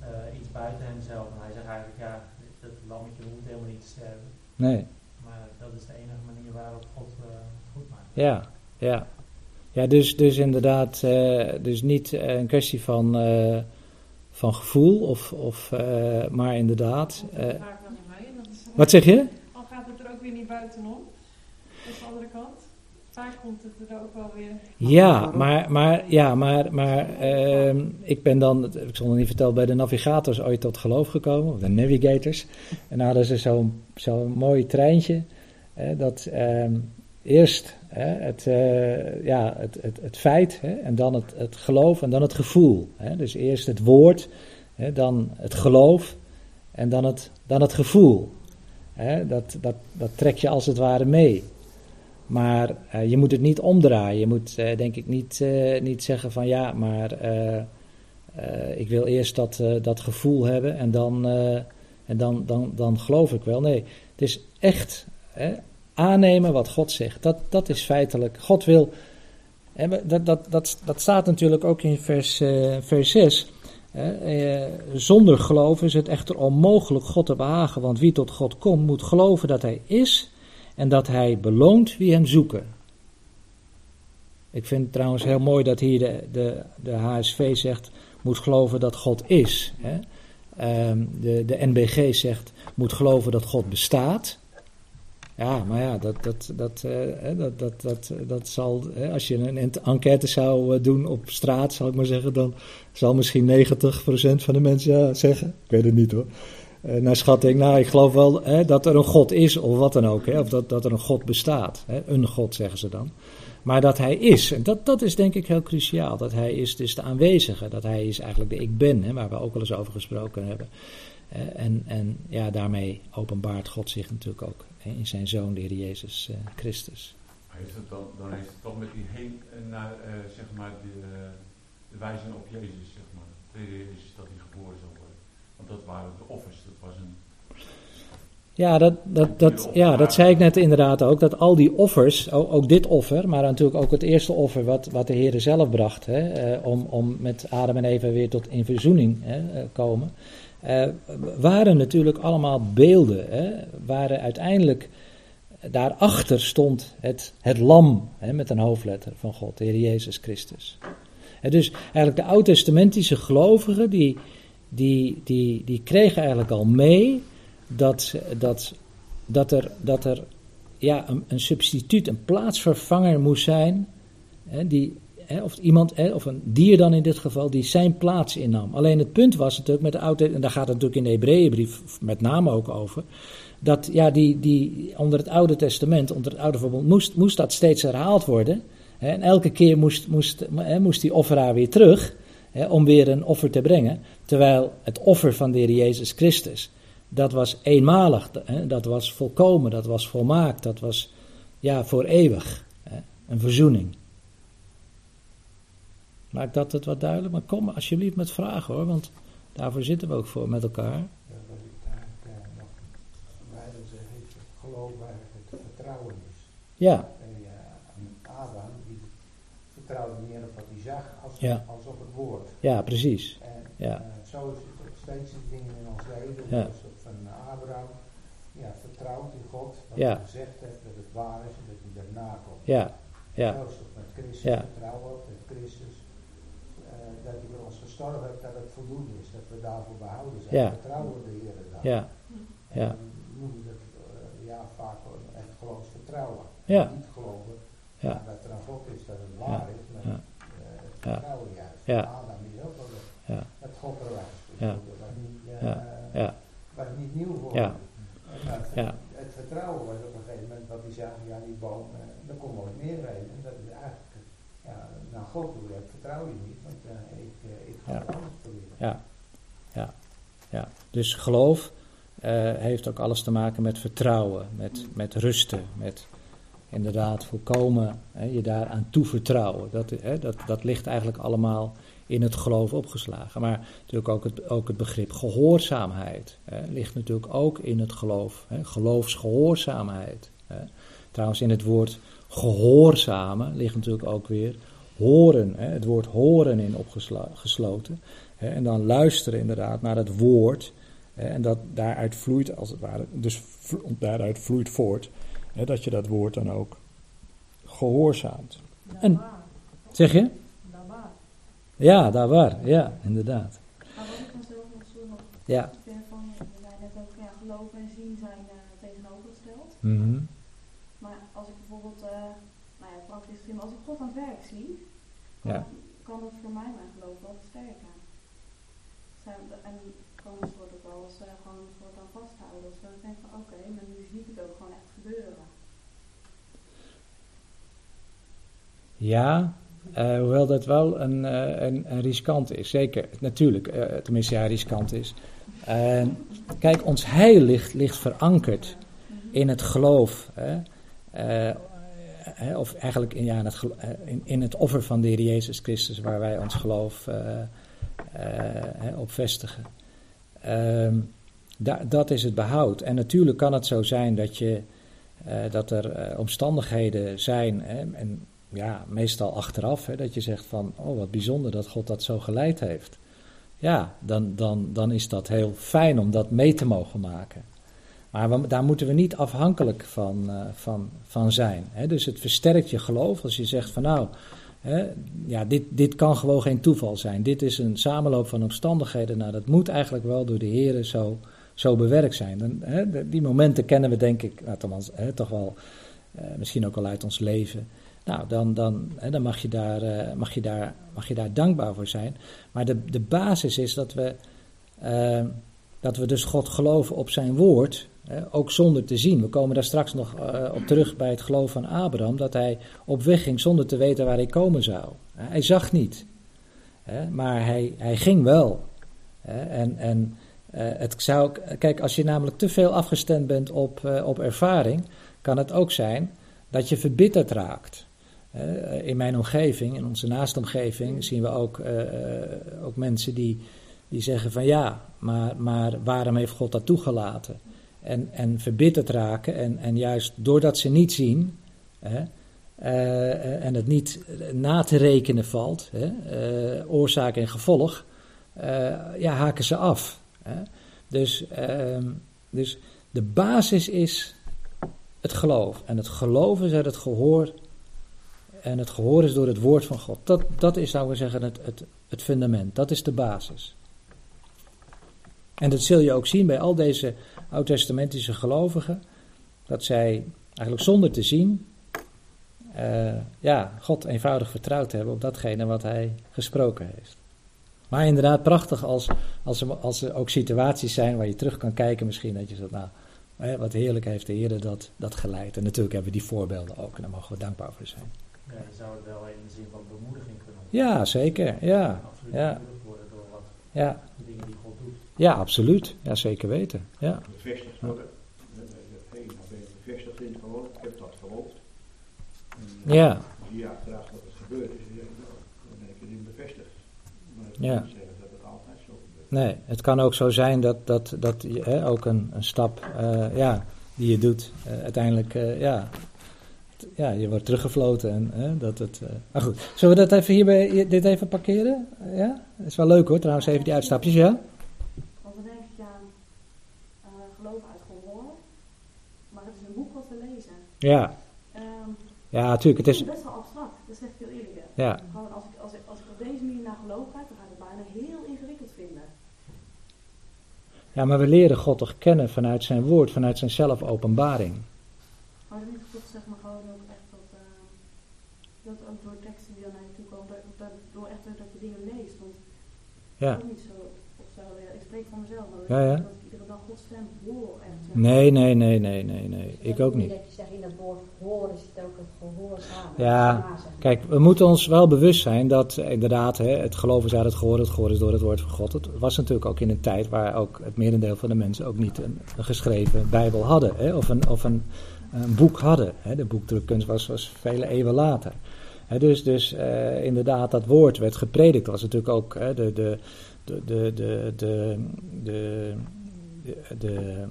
eh, iets buiten hemzelf en hij zegt eigenlijk, ja, dat lammetje hoeft helemaal niet te sterven. nee, Maar dat is de enige manier waarop God eh, het goed maakt. ja, ja. Ja, dus, dus inderdaad, eh, dus niet een kwestie van, eh, van gevoel, of, of, eh, maar inderdaad. Vaak mee. is- wat zeg je? Al gaat het er ook weer niet buitenom. Dat is de andere kant. Vaak komt het er ook wel weer. Ja, maar, maar, ja, maar, maar ehm, ik ben dan, ik zal het niet vertellen, bij de navigators ooit tot geloof gekomen, of de navigators. En dan hadden ze zo'n zo'n mooi treintje, dat ehm, eerst hè, het, eh, ja, het, het, feit, hè, en dan het, het geloof en dan het gevoel. Hè. Dus eerst het woord, hè, dan het geloof en dan het, dan het gevoel. Hè. Dat, dat, dat trek je als het ware mee. Maar eh, je moet het niet omdraaien. Je moet eh, denk ik niet, niet zeggen van ja, maar ik wil eerst dat, dat gevoel hebben en, dan, en dan, dan, dan geloof ik wel. Nee, het is echt hè, aannemen wat God zegt. Dat, dat is feitelijk. God wil. dat, dat, dat, dat staat natuurlijk ook in vers, eh, vers 6. hè, eh, zonder geloof is het echter onmogelijk God te behagen. Want wie tot God komt, moet geloven dat Hij is en dat hij beloont wie hem zoeken. Ik vind het trouwens heel mooi dat hier de, de, de HSV zegt, moet geloven dat God is. Hè? Ehm, de, de NBG zegt, moet geloven dat God bestaat. Ja, maar ja, dat, dat, dat, eh, dat, dat, dat, dat zal, als je een enquête zou eh, doen op straat, zal ik maar zeggen, dan zal misschien 90% van de mensen zeggen. Ik weet het niet hoor. Eh, naar schatting, nou, ik geloof wel dat er een God is, of wat dan ook. Of dat, dat er een God bestaat. Een God, zeggen ze dan. Maar dat hij is, en dat, dat is denk ik heel cruciaal. Dat hij is dus de aanwezige. Dat hij is eigenlijk de ik ben, hè, waar we ook al eens over gesproken hebben. En, en ja, daarmee openbaart God zich natuurlijk ook in zijn zoon, de Heer Jezus eh, Christus. Heeft het dan, dan heeft het toch met die heen eh, naar, eh, zeg maar, de, de wijzing op Jezus, zeg maar. De Heer Jezus dat hij geboren zal worden. Want dat waren de offers, dat was een... Ja, dat, dat, dat, ja, dat zei ik net inderdaad ook. Dat al die offers, ook, ook dit offer, maar natuurlijk ook het eerste offer wat, wat de Heer zelf bracht. Hè, om, om met Adam en Eva weer tot in verzoening hè, eh, komen. Eh, waren natuurlijk allemaal beelden. Hè, waren uiteindelijk, daarachter stond het, het lam hè, met een hoofdletter van God, de Heer Jezus Christus. Hè, dus eigenlijk de oud-testamentische gelovigen, die, die, die, die kregen eigenlijk al mee dat, dat, dat er, dat er ja, een, een substituut, een plaatsvervanger moest zijn. Hè, die, of iemand, of een dier dan in dit geval, die zijn plaats innam. Alleen het punt was natuurlijk met de oude, en daar gaat het natuurlijk in de Hebreeënbrief met name ook over. Dat ja, die, die onder het Oude Testament, onder het Oude Verbond, moest, moest dat steeds herhaald worden. En elke keer moest, moest, moest die offeraar weer terug om weer een offer te brengen. Terwijl het offer van de Heer Jezus Christus, dat was eenmalig, dat was volkomen, dat was volmaakt, dat was ja, voor eeuwig. Een verzoening. Maakt dat het wat duidelijk? Maar kom alsjeblieft met vragen hoor, want daarvoor zitten we ook voor met elkaar. Ja, wat ik eigenlijk eh, nog verder zeg, is het geloof eigenlijk het vertrouwen is. Ja, En ja, Adam, die vertrouwde meer op wat hij zag als, Ja. als op het woord. ja, precies. En Ja. eh, zo is het ook steeds in dingen in ons leven. Ja. Zoals dat van Abraham, ja, vertrouwt in God, wat Ja. hij gezegd heeft, dat het waar is en dat hij daarna komt. Ja, ja, Zo is het met Christus, Ja. vertrouwen op met Christus. eh, dat hij voor ons gestorven dat het voldoende is, dat we daarvoor behouden zijn. Ja. Vertrouwen de Heer dan. ja, En ja. dan noem je dat eh, ja, vaak echt geloofsvertrouwen. Ja. Niet geloven Ja. dat er een God is, dat het waar is, maar Ja. eh, het Ja. vertrouwen juist. Ja. Adam is ook wel dat, Ja. dat God er was. Dus Ja. dat was niet, eh, Ja. Was niet nieuw voor Ja. En dat, Ja. Het vertrouwen was op een gegeven moment wat hij zei, ja die boom, eh, daar komt nooit meer heen. En dat is eigenlijk, eh, ja, naar God toe, dat vertrouw je niet, want eh, ik, eh, ik ga Ja. het anders proberen. Ja, ja, ja. Dus geloof eh, heeft ook alles te maken met vertrouwen, met, met rusten, met inderdaad volkomen hè, je daaraan toevertrouwen. Dat, hè, dat, dat ligt eigenlijk allemaal in het geloof opgeslagen. Maar natuurlijk ook het, ook het begrip gehoorzaamheid hè, ligt natuurlijk ook in het geloof. Hè, geloofsgehoorzaamheid. Hè. Trouwens, in het woord gehoorzamen ligt natuurlijk ook weer horen. Het woord horen in opgesloten. Hè, en dan luisteren inderdaad naar het woord. Hè, en dat daaruit vloeit als het ware, dus daaruit vloeit voort. Hè, dat je dat woord dan ook gehoorzaamt. En-. Zeg je? daar waar. Ja, daar waar. Ja, inderdaad. Ja. ja, geloven en zien zijn eh, tegenovergesteld. Mhm. Maar als ik bijvoorbeeld, eh nou ja, praktisch gezien, als ik God aan het werk zie, Ja. dan kan dat voor mij mijn geloof wel versterken. Zijn, kan een soort ook eh, gewoon een soort aan vasthouden. Dus ik denk van oké, maar nu zie ik het ook gewoon echt gebeuren. Ja, eh, hoewel dat wel een, eh, een, een riskant is. Zeker, natuurlijk. eh, tenminste, ja, riskant is. Kijk, ons heil ligt, ligt verankerd in het geloof. Hè? Hè, of eigenlijk in, ja, in, het, in, in het offer van de Heer Jezus Christus, waar wij ons geloof eh, hè, op vestigen. Ehm, da- dat is het behoud. En natuurlijk kan het zo zijn dat, je, eh, dat er eh, omstandigheden zijn, hè, en ja, meestal achteraf, hè, dat je zegt van, oh wat bijzonder dat God dat zo geleid heeft. Ja, dan, dan, dan is dat heel fijn om dat mee te mogen maken. Maar daar moeten we niet afhankelijk van, eh, van, van zijn. Hè. Dus het versterkt je geloof als je zegt van nou, hè, ja, dit, dit kan gewoon geen toeval zijn. Dit is een samenloop van omstandigheden. Nou, dat moet eigenlijk wel door de Heer zo, zo bewerkt zijn. Hè, die momenten kennen we denk ik, nou, toch, hè, toch wel, eh, misschien ook wel uit ons leven. Nou, dan, dan, hè, dan mag, je daar, eh, mag, je daar, mag je daar dankbaar voor zijn. Maar de, de basis is dat we, eh, dat we dus God geloven op zijn woord, ook zonder te zien. We komen daar straks nog eh, op terug bij het geloof van Abraham, dat hij op weg ging zonder te weten waar hij komen zou. Hij zag niet, maar hij, hij ging wel. En en eh, het zou, kijk, als je namelijk te veel afgestemd bent op, eh, op ervaring, kan het ook zijn dat je verbitterd raakt. In mijn omgeving, in onze naastomgeving, zien we ook, ook mensen die, die zeggen van ja, maar, maar waarom heeft God dat toegelaten? En, en verbitterd raken en, en juist doordat ze niet zien hè, eh, en het niet na te rekenen valt, hè, eh, oorzaak en gevolg, eh, ja, haken ze af. Hè. Dus, ehm, dus de basis is het geloof. En het geloof is uit het gehoor. En het gehoor is door het woord van God. Dat, dat is, zou ik zeggen, het, het, het fundament. Dat is de basis. En dat zul je ook zien bij al deze oud-testamentische gelovigen. Dat zij eigenlijk zonder te zien, eh, ja, God eenvoudig vertrouwd hebben op datgene wat hij gesproken heeft. Maar inderdaad, prachtig als, als, er, als er ook situaties zijn waar je terug kan kijken, misschien dat je zegt, nou, wat heerlijk heeft de Heer dat, dat geleid. En natuurlijk hebben we die voorbeelden ook en daar mogen we dankbaar voor zijn. Ja, je zou het wel in de zin van bemoediging kunnen Ja, zeker. Ja, Absoluut ja. bemoedigd worden door wat ja, de dingen die God doet. Ja absoluut. Ja, zeker weten. Ja, bevestigd worden. Hé, ben je bevestigd in het geloof, ik heb dat geloofd. En, ja, je achteraf dat het gebeurd is, dan zeg je, nou, dan ben ik erin bevestigd. Maar dat Ja. zeggen dat het altijd zo gebeurt. nee. Het kan ook zo zijn dat, dat, dat je, hè, ook een, een stap eh, ja, die je doet, eh, uiteindelijk, eh, ja, ja, je wordt teruggefloten. En, hè, dat het, eh, maar goed, zullen we dat even hierbij, dit even parkeren? ja, is wel leuk hoor, trouwens, even die uitstapjes, ja? Want dan denk ik aan eh, geloof uit gehoor. Maar het is een boek wat we lezen. Ja, Ehm, ja, natuurlijk, het is, is best wel abstract, dat zeg ik heel eerlijk. ja, Gewoon als ik, als, ik, als ik op deze manier naar geloof kijk, dan ga ik het bijna heel ingewikkeld vinden. ja, maar we leren God toch kennen vanuit zijn woord, vanuit zijn zelfopenbaring. Maar dan ik toch zeg maar gewoon ook echt dat, eh, dat ook door teksten die dan naar je toe komen, dat, door echt dat je dingen leest. Want Ja. niet zo, of zo, ja, ik spreek van mezelf, maar Ja, ja. dat ik iedere dag Gods stem hoor. Echt, zeg. Nee, nee, nee, nee, nee, nee. Ik ook niet. Dat dat woord horen zit ook het gehoorzamen. Ja. Kijk, we moeten ons wel bewust zijn dat eh, inderdaad hè, het geloof is uit het gehoor, het gehoor is door het woord van God. Het was natuurlijk ook in een tijd waar ook het merendeel van de mensen ook niet een, een geschreven Bijbel hadden. Hè, of een, of een, een boek hadden. Hè. De boekdrukkunst was, was vele eeuwen later. Dus dus eh, inderdaad, dat woord werd gepredikt. Dat was natuurlijk ook hè, de, de, de, de, de, de, de, de,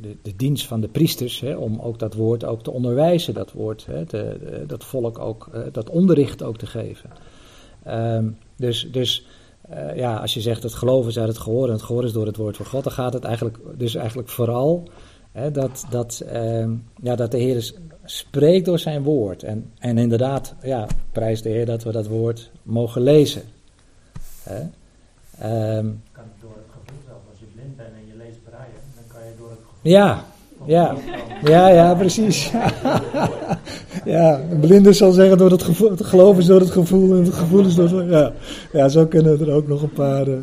de, de dienst van de priesters, hè, om ook dat woord ook te onderwijzen, dat woord, hè, de- dat volk ook, eh, dat onderricht ook te geven. Ehm, dus dus eh, ja, als je zegt het geloof is uit het gehoor en het gehoor is door het woord van God, dan gaat het eigenlijk, dus eigenlijk vooral Hè, dat, dat, ehm, ja, dat de Heer spreekt door zijn woord. En, en inderdaad, ja, prijs de Heer dat we dat woord mogen lezen. Hè? Ehm, kan door het gevoel zelf. Als je blind bent en je leest braille, dan kan je door het gevoel. Ja, ja. ja, ja, precies. [LAUGHS] ja, een zal zeggen door het gevoel, geloof is door het gevoel en het gevoel is door het... Ja, ja zo kunnen we er ook nog een paar... eh,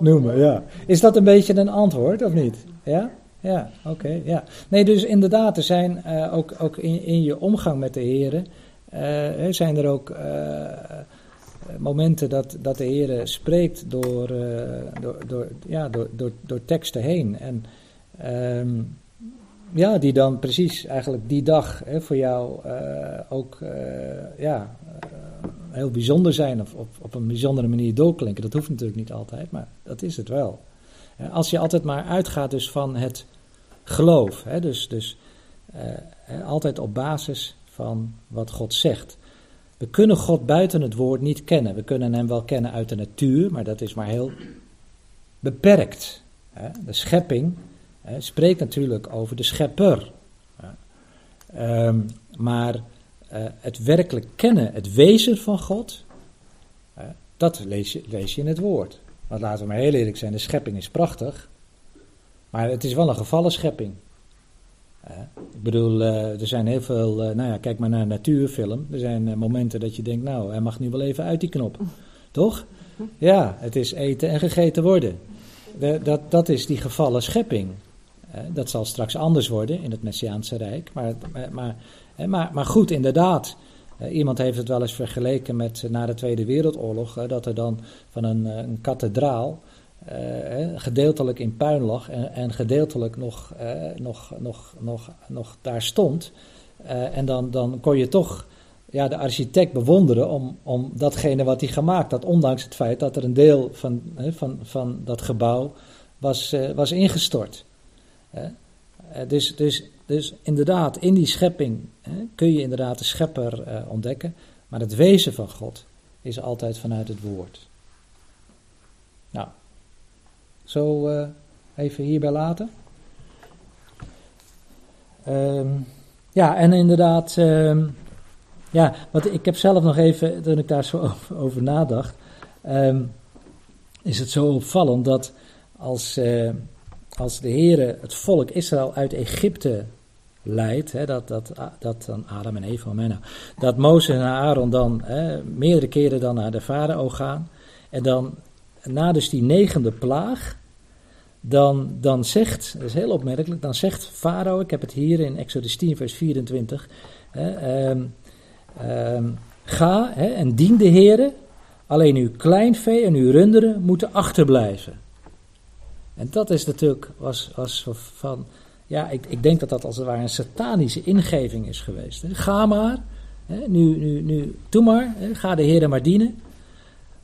noemen. Ja. Is dat een beetje een antwoord of niet? Ja? Ja, oké. ja. Nee, dus inderdaad, er zijn eh, ook, ook in, in je omgang met de heren, eh, zijn er ook momenten dat, dat de Heer spreekt door, door, door, ja, door, door, door teksten heen. En ehm, ja, die dan precies eigenlijk die dag hè, voor jou eh, ook eh, ja, eh, heel bijzonder zijn of op, op een bijzondere manier doorklinken. Dat hoeft natuurlijk niet altijd, maar dat is het wel. Als je altijd maar uitgaat dus van het geloof, hè, dus, dus altijd op basis van wat God zegt. We kunnen God buiten het woord niet kennen. We kunnen hem wel kennen uit de natuur, maar dat is maar heel beperkt. Hè. De schepping spreekt natuurlijk over de schepper. Ehm, maar eh, het werkelijk kennen, het wezen van God, dat lees je, lees je in het woord. Want laten we maar heel eerlijk zijn, de schepping is prachtig, maar het is wel een gevallen schepping. Ik bedoel, eh, er zijn heel veel, eh, nou ja, kijk maar naar een natuurfilm. Er zijn momenten dat je denkt, nou, hij mag nu wel even uit die knop. Toch? Ja, het is eten en gegeten worden. De- dat, dat is die gevallen schepping. Eh, dat zal straks anders worden in het Messiaanse Rijk. Maar, maar, maar, eh, maar, maar goed, inderdaad. Eh, iemand heeft het wel eens vergeleken met eh, na de Tweede Wereldoorlog. eh, dat er dan van een, eh, een kathedraal eh, eh, gedeeltelijk in puin lag en, en gedeeltelijk nog, eh, nog, nog, nog, daar stond. Eh, en dan, dan kon je toch ja, de architect bewonderen om, om datgene wat hij gemaakt had. Ondanks het feit dat er een deel van, van, van dat gebouw was, eh, was ingestort. Eh, dus, dus, dus inderdaad, in die schepping kun je inderdaad de schepper eh, ontdekken. Maar het wezen van God is altijd vanuit het woord. Nou, zo eh, even hierbij laten. Ehm, ja, en inderdaad, ehm, ja, wat ik heb zelf nog even, toen ik daar zo [LAUGHS] over, nadacht, ehm, is het zo opvallend dat als, als de Heer het volk Israël uit Egypte leidt, hè, dat, dat, dat dan Adam en Eva, dat Mozes en Aaron dan hè, meerdere keren dan naar de farao gaan, en dan na dus die negende plaag, dan, dan zegt, dat is heel opmerkelijk, dan zegt Farao, ik heb het hier in Exodus 10 vers 24, hè, ehm, ehm, ga hè, en dien de Heere, alleen uw kleinvee en uw runderen moeten achterblijven. En dat is natuurlijk, was, was van, ja, ik, ik denk dat dat als het ware een satanische ingeving is geweest. Hè. Ga maar, hè, nu, nu, nu, doe maar, hè, ga de Heere maar dienen.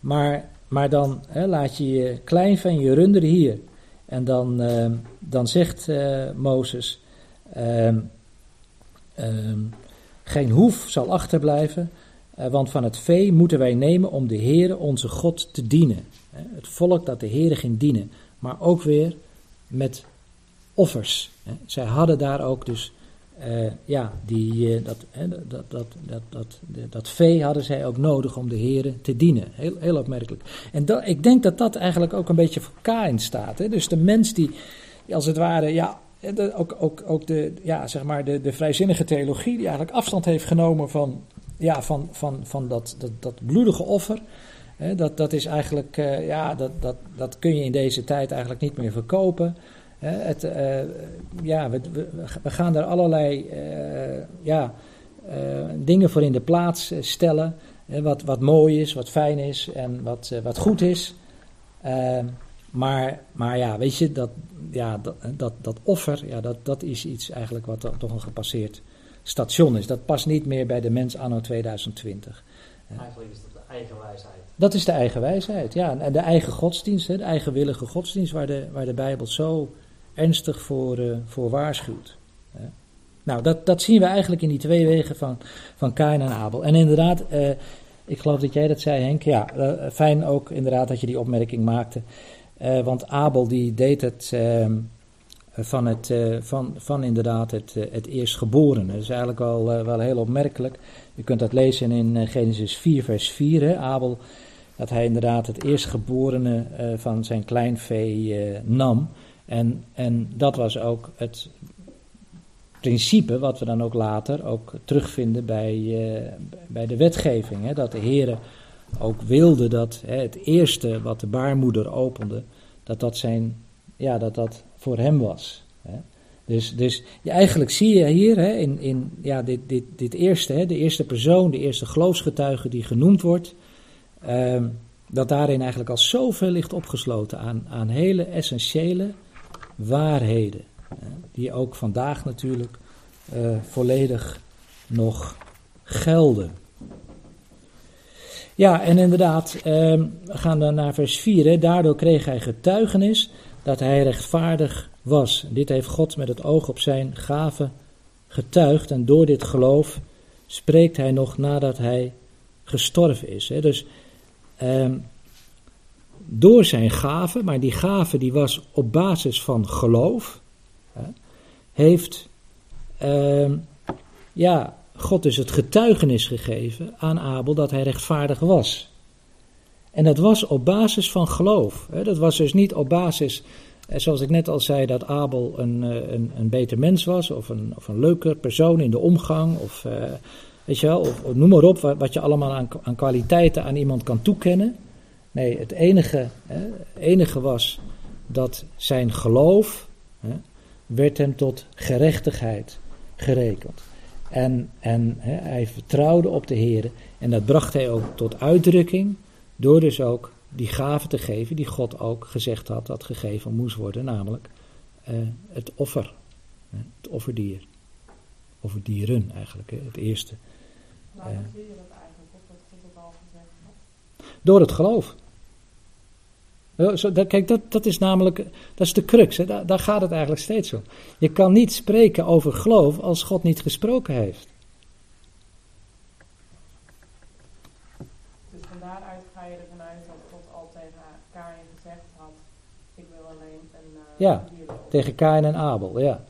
Maar, maar dan laat je je kleinvee en je runderen hier. En dan, ehm, dan zegt eh, Mozes, ehm, ehm, geen hoef zal achterblijven, eh, want van het vee moeten wij nemen om de Heere onze God te dienen. Het volk dat de Heere ging dienen, maar ook weer met offers. Zij hadden daar ook dus, eh, ja, die, eh, dat, dat, dat, dat, dat, dat, vee hadden zij ook nodig om de Heere te dienen. Heel, heel opmerkelijk. En dat, ik denk dat dat eigenlijk ook een beetje voor Kain staat. Hè. Dus de mens die, als het ware, ja, ook, ook, ook de, ja, zeg maar de, de vrijzinnige theologie, die eigenlijk afstand heeft genomen van, ja, van, van, van dat, dat, dat bloedige offer. Dat, dat is eigenlijk, eh, ja, dat, dat, dat kun je in deze tijd eigenlijk niet meer verkopen. Het, eh, ja, we, we, we gaan daar allerlei eh, ja, dingen voor in de plaats stellen. Wat, wat mooi is, wat fijn is en wat, wat goed is. Maar, maar ja, weet je, dat, ja, dat, dat, dat offer, ja, dat, dat is iets eigenlijk wat toch een gepasseerd station is. Dat past niet meer bij de mens anno 2020. Eigenlijk is dat de eigen wijsheid. Dat is de eigen wijsheid, ja. En de eigen godsdienst, de eigenwillige godsdienst, waar de, waar de Bijbel zo ernstig voor, eh, voor waarschuwt. Nou, dat, dat zien we eigenlijk in die twee wegen van, van Kain en Abel. En inderdaad, eh, ik geloof dat jij dat zei, Henk. Ja, eh, fijn ook inderdaad dat je die opmerking maakte. Want Abel die deed het, ehm, van, het, van, van inderdaad het, het eerstgeborene. Dat is eigenlijk wel, wel heel opmerkelijk. Je kunt dat lezen in Genesis 4, vers 4. Hè? Abel, dat hij inderdaad het eerstgeborene eh, van zijn kleinvee eh, nam. En, en dat was ook het principe wat we dan ook later ook terugvinden bij, eh, bij de wetgeving. Hè? Dat de Heer ook wilde dat hè, het eerste wat de baarmoeder opende, dat dat, zijn, ja, dat, dat voor hem was. Hè? Dus, dus ja, eigenlijk zie je hier hè, in, in ja, dit, dit, dit eerste, hè, de eerste persoon, de eerste geloofsgetuige die genoemd wordt, ehm, dat daarin eigenlijk al zoveel ligt opgesloten aan, aan hele essentiële waarheden. Die ook vandaag natuurlijk eh, volledig nog gelden. Ja, en inderdaad, ehm, we gaan dan naar vers 4. Hè. Daardoor kreeg hij getuigenis dat hij rechtvaardig was. Dit heeft God met het oog op zijn gave getuigd. En door dit geloof spreekt hij nog nadat hij gestorven is. Hè. Dus ehm, door zijn gave, maar die gave die was op basis van geloof, hè, heeft ehm, ja, God dus het getuigenis gegeven aan Abel dat hij rechtvaardig was. En dat was op basis van geloof. Hè. Dat was dus niet op basis, eh, zoals ik net al zei, dat Abel een, eh, een, een beter mens was, of een, of een leuke persoon in de omgang, of, eh, weet je wel, of, noem maar op, wat, je allemaal aan, aan kwaliteiten aan iemand kan toekennen. Nee, het enige, hè, enige was dat zijn geloof hè, werd hem tot gerechtigheid gerekend. En, en hè, hij vertrouwde op de Heer. En dat bracht hij ook tot uitdrukking door dus ook die gave te geven die God ook gezegd had dat gegeven moest worden, namelijk eh, het offer, het offerdier. Offerdieren eigenlijk, het eerste. Waarom zie je dat eigenlijk? Of dat God het al gezegd had? Door het geloof. Kijk, dat, dat is namelijk, dat is de crux, hè? Daar, daar gaat het eigenlijk steeds om. Je kan niet spreken over geloof als God niet gesproken heeft. Dus van daaruit ga je ervan uit dat God al tegen Kain gezegd had: Ik wil alleen een uh, Ja, Tegen Kain en Abel, ja.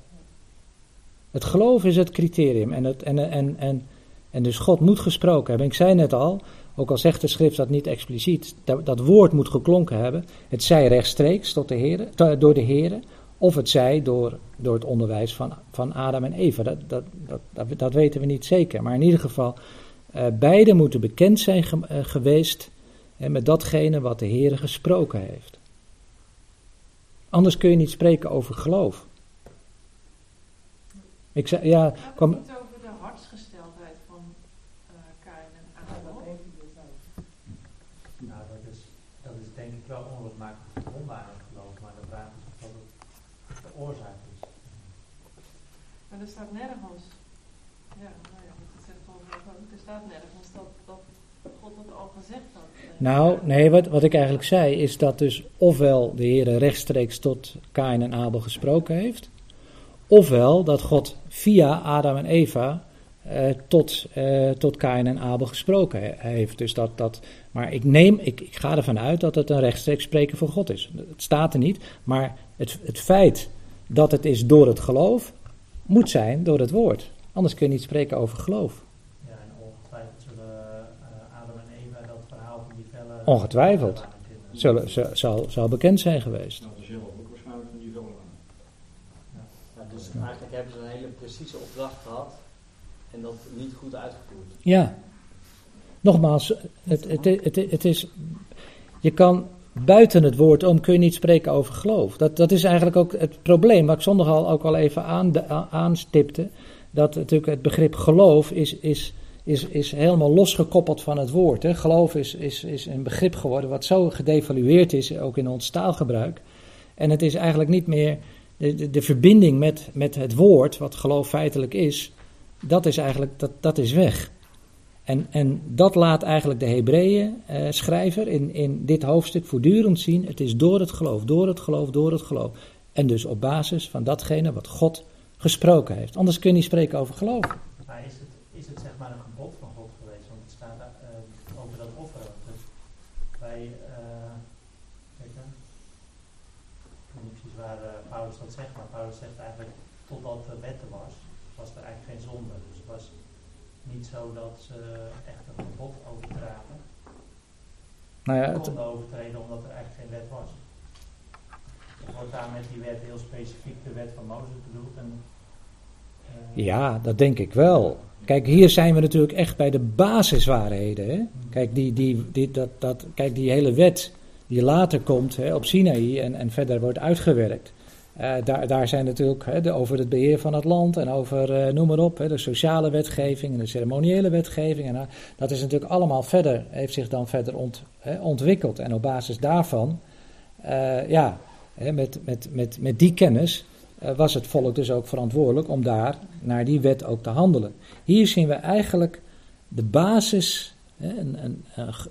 Het geloof is het criterium. En, het, en, en, en, en dus God moet gesproken hebben. Ik zei net al, ook al zegt de schrift dat niet expliciet, dat, dat woord moet geklonken hebben. Het zij rechtstreeks tot de heren, to- door de Heren, of het zij door, door het onderwijs van, van Adam en Eva. Dat, dat, dat, dat, weten we niet zeker. Maar in ieder geval, eh, beide moeten bekend zijn ge- eh, geweest eh, met datgene wat de Heer gesproken heeft. Anders kun je niet spreken over geloof. Ik zei, ja, kwam, niet over de hartsgesteldheid van uh, Kain en Abel? Nou, dat is, dat is denk ik wel onlosmakelijk verbonden aan het geloof, maar de vraag is of dat het de oorzaak is. Maar er staat nergens. Ja, nou ja, goed, het zegt er staat nergens dat, dat God het al gezegd had. nou, nee, wat, wat ik eigenlijk zei is dat dus ofwel de Heer rechtstreeks tot Kain en Abel gesproken heeft, ofwel dat God via Adam en Eva eh, tot, eh, tot Kain en Abel gesproken he- heeft. Dus dat, dat, maar ik neem, ik, ik ga ervan uit dat het een rechtstreeks spreken voor God is. Het staat er niet, maar het, het feit dat het is door het geloof, moet zijn door het woord. Anders kun je niet spreken over geloof. Ja, en ongetwijfeld zullen eh, Adam en Eva dat verhaal van die vellen... Ongetwijfeld. Zullen, zal, zal, zal bekend zijn geweest. Nou, zelf ook waarschijnlijk van die vullen aan. Ja, dus eigenlijk hebben ze een hele precieze opdracht gehad en dat niet goed uitgevoerd. Ja. Nogmaals, het, het, het, het is. Je kan buiten het woord om kun je niet spreken over geloof. Dat, dat is eigenlijk ook het probleem, wat ik zondag al ook al even aan, aanstipte. Dat natuurlijk het begrip geloof is, is, is, is helemaal losgekoppeld van het woord. Hè. Geloof is, is, is een begrip geworden wat zo gedevalueerd is, ook in ons taalgebruik. En het is eigenlijk niet meer de, de, de verbinding met, met het woord, wat geloof feitelijk is, dat is eigenlijk dat, dat is weg. En, en dat laat eigenlijk de Hebreeën eh, in, in dit hoofdstuk voortdurend zien. Het is door het geloof, door het geloof, door het geloof. En dus op basis van datgene wat God gesproken heeft. Anders kun je niet spreken over geloof. Maar is het, is het zeg maar een gebod van God geweest? Want het staat eh, over dat offeren. Dus bij, eh, kijk dan. weet niet precies waar eh, Paulus dat zegt, maar Paulus zegt eigenlijk totdat de wet er was, was er eigenlijk geen zonde. Dus het was niet zo dat ze echt een verbod overtraden. Nou ja, het, konden overtreden omdat er eigenlijk geen wet was. Wordt daar met die wet heel specifiek de wet van Mozes bedoeld. En, eh, ja, dat denk ik wel. Kijk, hier zijn we natuurlijk echt bij de basiswaarheden. Hè? Kijk, die, die, die, dat, dat, kijk, die hele wet die later komt hè, op Sinaï en, en verder wordt uitgewerkt. Eh, daar, daar zijn natuurlijk de, over het beheer van het land en over, eh, noem maar op, de sociale wetgeving en de ceremoniële wetgeving. En, eh, dat is natuurlijk allemaal verder, heeft zich dan verder ont, ontwikkeld. En op basis daarvan, ja, met, met, met, met die kennis was het volk dus ook verantwoordelijk om daar naar die wet ook te handelen. Hier zien we eigenlijk de basis, een,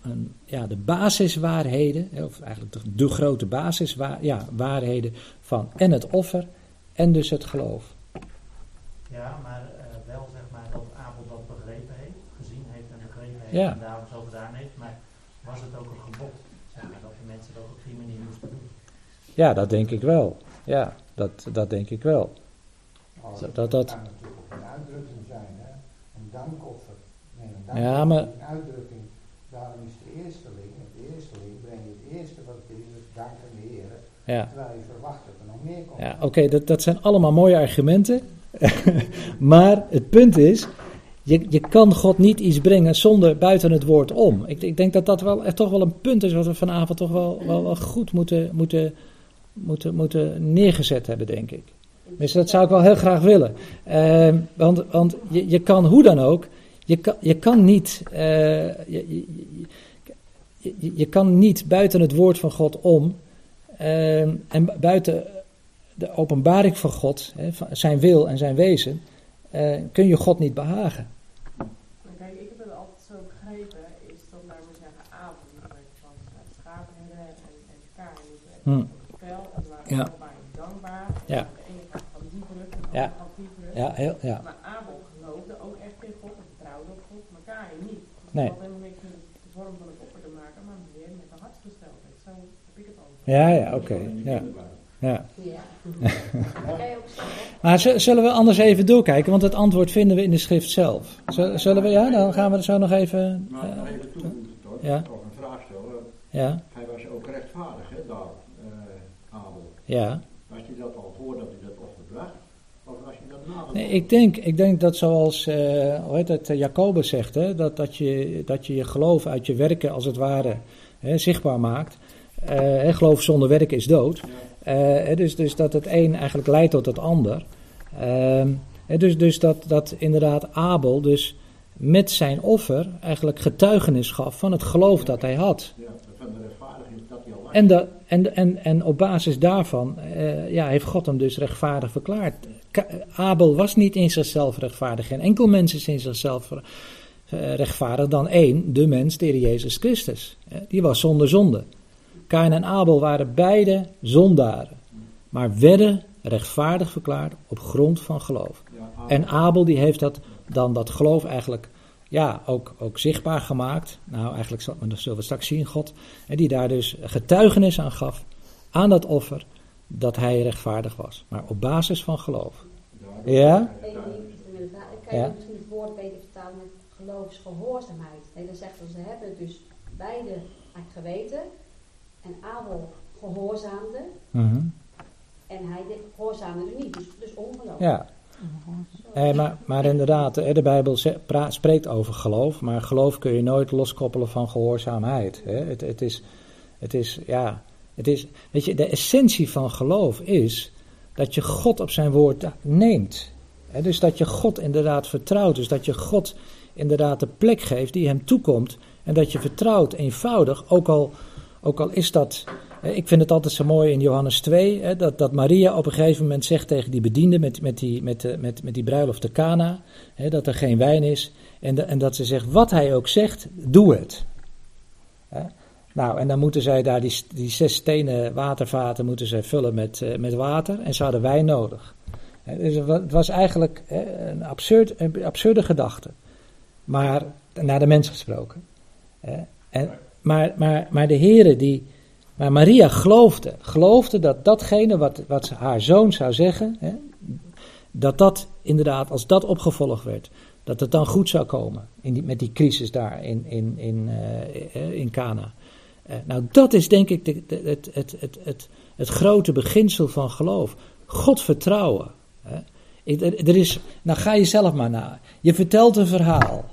een, ja, de basiswaarheden, of eigenlijk de, de grote basiswaarheden van en het offer en dus het geloof. Ja, maar eh, wel zeg maar dat Abel dat begrepen heeft, gezien heeft en begrepen heeft Ja. en daarom zo gedaan heeft. Maar was het ook een gebod, zeg maar, dat de mensen dat op die manier moesten doen? Ja, dat denk ik wel. Ja, dat, dat denk ik wel. Oh, Dat- dat- dat- kan natuurlijk ook een uitdrukking zijn, hè? een dankoffer. Nee, een Ja, dankoffer maar- is een uitdrukking. Daarom is de eersteling, het eersteling, breng je het eerste wat het is, dus dank aan de Heer. Ja. Terwijl je verwacht Ja, oké, dat, dat zijn allemaal mooie argumenten. [LAUGHS] maar het punt is, je, je kan God niet iets brengen zonder buiten het woord om. Ik, ik denk dat dat wel echt toch wel een punt is wat we vanavond toch wel, wel, goed moeten, moeten, moeten, moeten neergezet hebben, denk ik. Dus dat zou ik wel heel graag willen. Ehm, want want je, je kan hoe dan ook, je kan, je kan niet, eh, je, je, kan niet buiten het woord van God om ehm, en bu- buiten de openbaring van God, hè, van zijn wil en zijn wezen, eh, kun je God niet behagen. Maar kijk, ik heb het altijd zo begrepen, is dat, laten we zeggen, avond, van schaapherden en, en kaar, die het vel, en waren Ja. allebei dankbaar. Ja. En de ene kant van die druk en de Ja. andere kant die druk. Ja, heel, ja. Maar Abel geloofde ook echt in God en vertrouwde op God, maar Kain niet. Dus Nee. het had helemaal niks met de vorm van het offer te maken, maar meer met de hartsgesteldheid. Zo heb ik het altijd. Ja, ja, oké. Ja. Ja. Ja. Maar z- zullen we anders even doorkijken, want het antwoord vinden we in de schrift zelf. Z- Zullen we, ja, dan gaan we er zo nog even. Maar eh, nog even toevoegen toch? ja. Toch een vraag stellen. ja, Hij was ook rechtvaardig, hè, daar, eh, Abel. ja. Was hij dat al voordat hij dat offer bracht? Of was hij dat na de Nee, ik denk, ik denk dat zoals, eh hoe heet het, Jacobus zegt, hè, dat, dat, je, dat je je geloof uit je werken als het ware hè, zichtbaar maakt. Eh, geloof zonder werken is dood. Hè, dus, dus dat het een eigenlijk leidt tot het ander. Ehm, dus dus dat, dat inderdaad Abel dus met zijn offer eigenlijk getuigenis gaf van het geloof dat hij had. Ja, van de rechtvaardiging dat hij al was. En, dat, en, en, en op basis daarvan eh, ja, heeft God hem dus rechtvaardig verklaard. Ka- Abel was niet in zichzelf rechtvaardig. Geen enkel mens is in zichzelf eh, rechtvaardig dan één, de mens, de Heer Jezus Christus. Eh, Die was zonder zonde. Kain en Abel waren beide zondaren, maar werden rechtvaardig verklaard op grond van geloof. En Abel die heeft dat, dan dat geloof eigenlijk ja, ook, ook zichtbaar gemaakt. Nou, eigenlijk zullen we straks zien, God. En die daar dus getuigenis aan gaf, aan dat offer, dat hij rechtvaardig was. Maar op basis van geloof. Ja? Kan Ja. je misschien het woord beter vertalen met geloofsgehoorzaamheid. Nee, dan zegt dat ze hebben dus beide eigenlijk geweten. En Abel gehoorzaamde Mhm. en hij de- gehoorzaamde er niet. Dus, dus ongeloof. Ja. Eh, maar, maar inderdaad, de Bijbel spreekt over geloof, maar geloof kun je nooit loskoppelen van gehoorzaamheid. Hè? Het, het, is, het is, ja, het is, weet je, de essentie van geloof is dat je God op zijn woord neemt. Hè? Dus dat je God inderdaad vertrouwt, dus dat je God inderdaad de plek geeft die hem toekomt en dat je vertrouwt eenvoudig, ook al, ook al is dat eh, Ik vind het altijd zo mooi in Johannes 2, hè, dat, dat Maria op een gegeven moment zegt tegen die bediende met, met, die, met, de- met, met die bruiloft te Cana, hè, dat er geen wijn is. En, en dat ze zegt, wat hij ook zegt, doe het. Hè. Nou, en dan moeten zij daar die, die zes stenen watervaten moeten zij vullen met, eh, met water en ze hadden wijn nodig. Dus het wa- het was eigenlijk een, absurd, een absurde gedachte. Maar naar de mens gesproken. En, maar, maar, maar de Heere die, Maar Maria geloofde, geloofde dat datgene wat, wat haar zoon zou zeggen, hè, dat dat inderdaad, als dat opgevolgd werd, dat het dan goed zou komen in die, met die crisis daar in, in, in, eh, in Cana. Eh, nou, dat is denk ik de, het, het, het, het, het grote beginsel van geloof. God vertrouwen. Hè. Er is, nou ga je zelf maar na. Je vertelt een verhaal.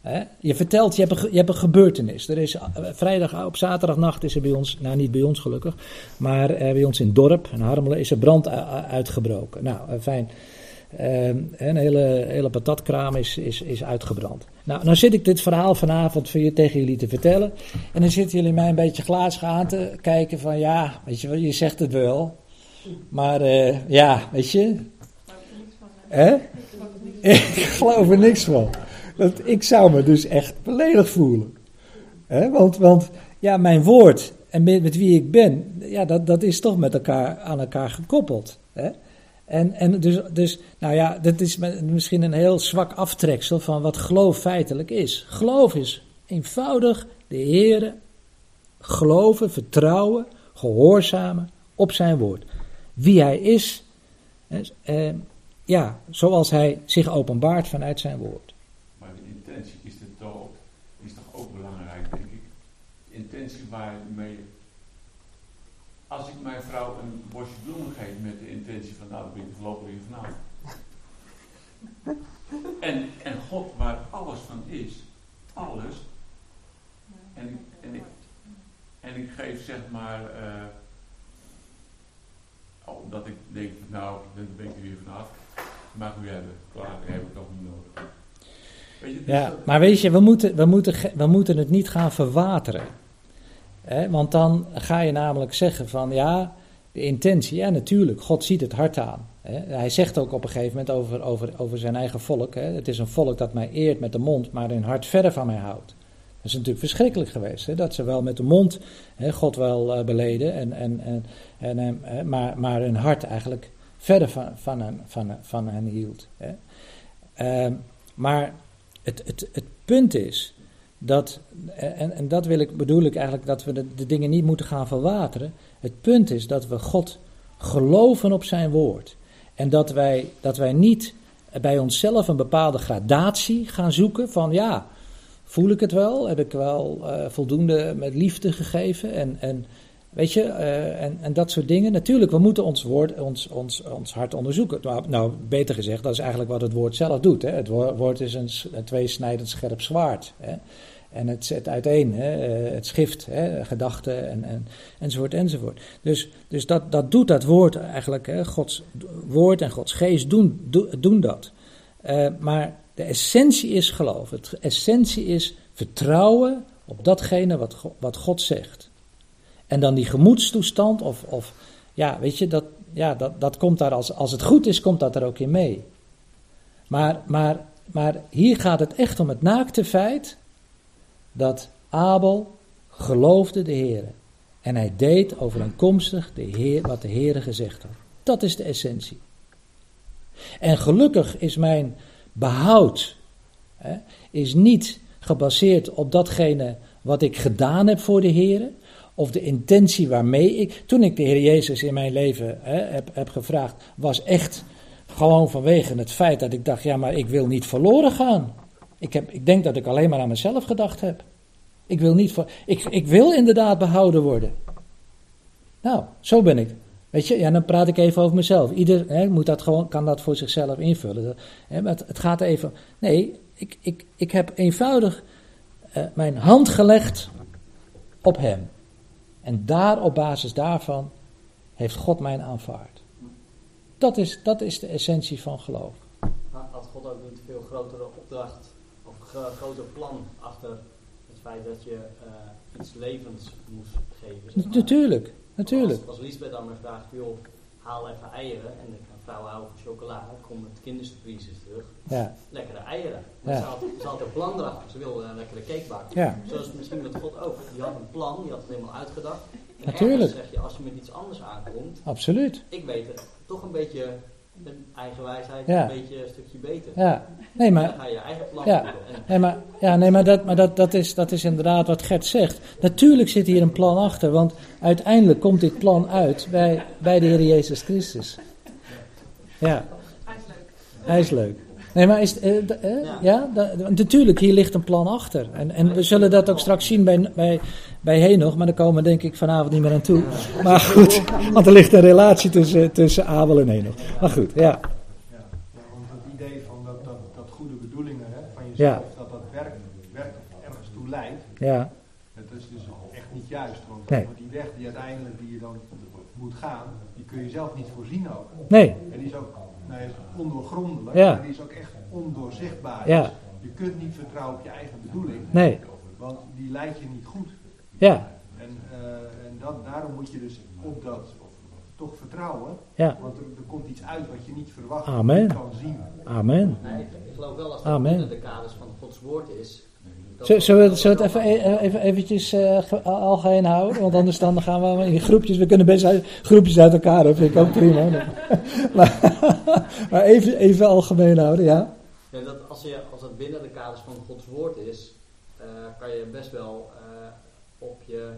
Hè? Je vertelt, je hebt, een, je hebt een gebeurtenis. Er is eh, vrijdag op zaterdagnacht is er bij ons, nou niet bij ons gelukkig, maar eh, bij ons in het dorp, in Harmelen, is er brand uitgebroken. Nou, eh, fijn. Ehm, een hele, hele patatkraam is, is, is uitgebrand. Nou, nou zit ik dit verhaal vanavond voor je, tegen jullie te vertellen. En dan zitten jullie mij een beetje glazig aan te kijken van ja, weet je wel, je zegt het wel. Maar eh, ja, weet je, Hè? [LAUGHS] Ik geloof er niks van. Ik zou me dus echt beledigd voelen. Want, want ja, mijn woord en met, wie ik ben, ja, dat, dat is toch met elkaar aan elkaar gekoppeld. En, en dus, dus, nou ja, dat is misschien een heel zwak aftreksel van wat geloof feitelijk is. Geloof is eenvoudig de Heer geloven, vertrouwen, gehoorzamen op zijn woord. Wie hij is, eh, ja, zoals hij zich openbaart vanuit zijn woord. Maar de intentie is, het toch, ook- is toch ook belangrijk, denk ik. Als ik mijn vrouw een bosje bloemen geef met de intentie van, nou, dan ben ik voorlopig weer vanavond. En, en God, waar alles van is, alles. En, en, ik, en ik geef zeg maar, eh, omdat ik denk, nou, dan ben ik er weer vanaf. Mag u hebben, klaar, dat heb ik toch niet nodig. Weet je, dus Ja, dat- maar weet je, we moeten, we moeten, we moeten het niet gaan verwateren. Want dan ga je namelijk zeggen van ja, de intentie, ja natuurlijk, God ziet het hart aan. Hij zegt ook op een gegeven moment over, over, over zijn eigen volk, het is een volk dat mij eert met de mond, maar hun hart verder van mij houdt. Dat is natuurlijk verschrikkelijk geweest, dat ze wel met de mond God wel eh, beleden, en, en, en, en, hem, hè, maar, maar hun hart eigenlijk verder van, van, hen, van, van hen hield. Ehm, maar het, het, het punt is dat, en, en dat wil ik, bedoel ik eigenlijk, dat we de, dingen niet moeten gaan verwateren. Het punt is dat we God geloven op zijn woord. En dat wij, dat wij niet bij onszelf een bepaalde gradatie gaan zoeken van ja, voel ik het wel? Heb ik wel eh, voldoende met liefde gegeven? En, en weet je, eh, en, en dat soort dingen. Natuurlijk, we moeten ons, woord, ons, ons, ons hart onderzoeken. Nou, nou, beter gezegd, dat is eigenlijk wat het woord zelf doet. Hè. Het wo- woord is een, tweesnijdend scherp zwaard. Hè. En het zet uiteen, hè, eh, het schrift, hè, gedachten en, en, enzovoort enzovoort. Dus, dus dat, dat doet dat woord eigenlijk, hè, Gods woord en Gods geest doen, do- doen dat. Eh, maar de essentie is geloof. Het essentie is vertrouwen op datgene wat, wat God zegt. En dan die gemoedstoestand, of, of ja, weet je, dat, ja, dat, dat komt daar, als, als het goed is, komt dat er ook in mee. Maar, maar, maar hier gaat het echt om het naakte feit dat Abel geloofde de Heer. En hij deed overeenkomstig de Heer, wat de Heer gezegd had. Dat is de essentie. En gelukkig is mijn behoud hè, is niet gebaseerd op datgene wat ik gedaan heb voor de Heer. Of de intentie waarmee ik, toen ik de Heer Jezus in mijn leven hè, heb, heb gevraagd, was echt gewoon vanwege het feit dat ik dacht, ja maar ik wil niet verloren gaan. Ik, heb, ik denk dat ik alleen maar aan mezelf gedacht heb. Ik wil, niet, ik, ik wil inderdaad behouden worden. Nou, zo ben ik. Weet je, ja, dan praat ik even over mezelf. Ieder hè, moet dat gewoon, kan dat voor zichzelf invullen. Hè, het gaat even. Nee, ik, ik, ik heb eenvoudig eh, mijn hand gelegd op hem. En daar, op basis daarvan, heeft God mij aanvaard. Dat is, dat is de essentie van geloof. Had God ook niet veel grotere opdracht of gro- groter plan achter het feit dat je eh, iets levends moest geven? zeg maar? Natuurlijk, natuurlijk. Als, als Lisbeth aan me vraagt, joh, haal even eieren en de houden van chocola, kom met kindersurprises terug. Ja, Lekkere eieren. Maar Ja. Ze, had, ze had een plan erachter, ze wilde een lekkere cake bakken. ja, Zoals misschien met God ook. Die had een plan, die had het helemaal uitgedacht. En Natuurlijk. zeg je, als je met iets anders aankomt, absoluut. ik weet het, toch een beetje een eigen wijsheid Ja. een beetje een stukje beter. Ja, nee, Dan maar, ga je je eigen plan Ja. En nee, maar, ja, nee, maar, dat, maar dat, dat, is, dat is inderdaad wat Gert zegt. Natuurlijk zit hier een plan achter, want uiteindelijk komt dit plan uit bij, bij de Heer Jezus Christus. Ja, Hij is leuk. Nee, maar is, eh, eh, Ja. ja, da- da- natuurlijk, hier ligt een plan achter. En, en we zullen dat ook straks zien bij, bij, bij Henoch, maar daar komen we denk ik vanavond niet meer aan toe. Maar goed, want er ligt een relatie tussen, tussen Abel en Henoch. Maar goed, ja. Ja, ja, want het idee van dat, dat, dat goede bedoelingen hè, van jezelf, dat dat werk, werk ergens toe leidt, Ja, dat is dus echt niet juist. Want Nee. die weg die uiteindelijk die je dan moet gaan, kun je zelf niet voorzien ook. nee, En die is ook nou, ja, ondoorgrondelijk, Ja. maar die is ook echt ondoorzichtbaar. Ja. Dus je kunt niet vertrouwen op je eigen bedoeling, nee, want die leidt je niet goed. ja, En, eh, en dat, daarom moet je dus op dat toch vertrouwen, ja. want er, er komt iets uit wat je niet verwacht, Amen. kan zien. Amen. nee, ik geloof wel als dat Amen. binnen de kaders van Gods woord is. Dat- Zullen we, zullen we het even, even eventjes eh, ge- algemeen houden? Want anders dan gaan we in groepjes, we kunnen best uit, groepjes uit elkaar, dat vind ik ook prima. [LAUGHS] maar [LAUGHS] maar even, even algemeen houden, ja? Ja, dat als, je, als het binnen de kaders van Gods woord is, eh, kan je best wel eh, op je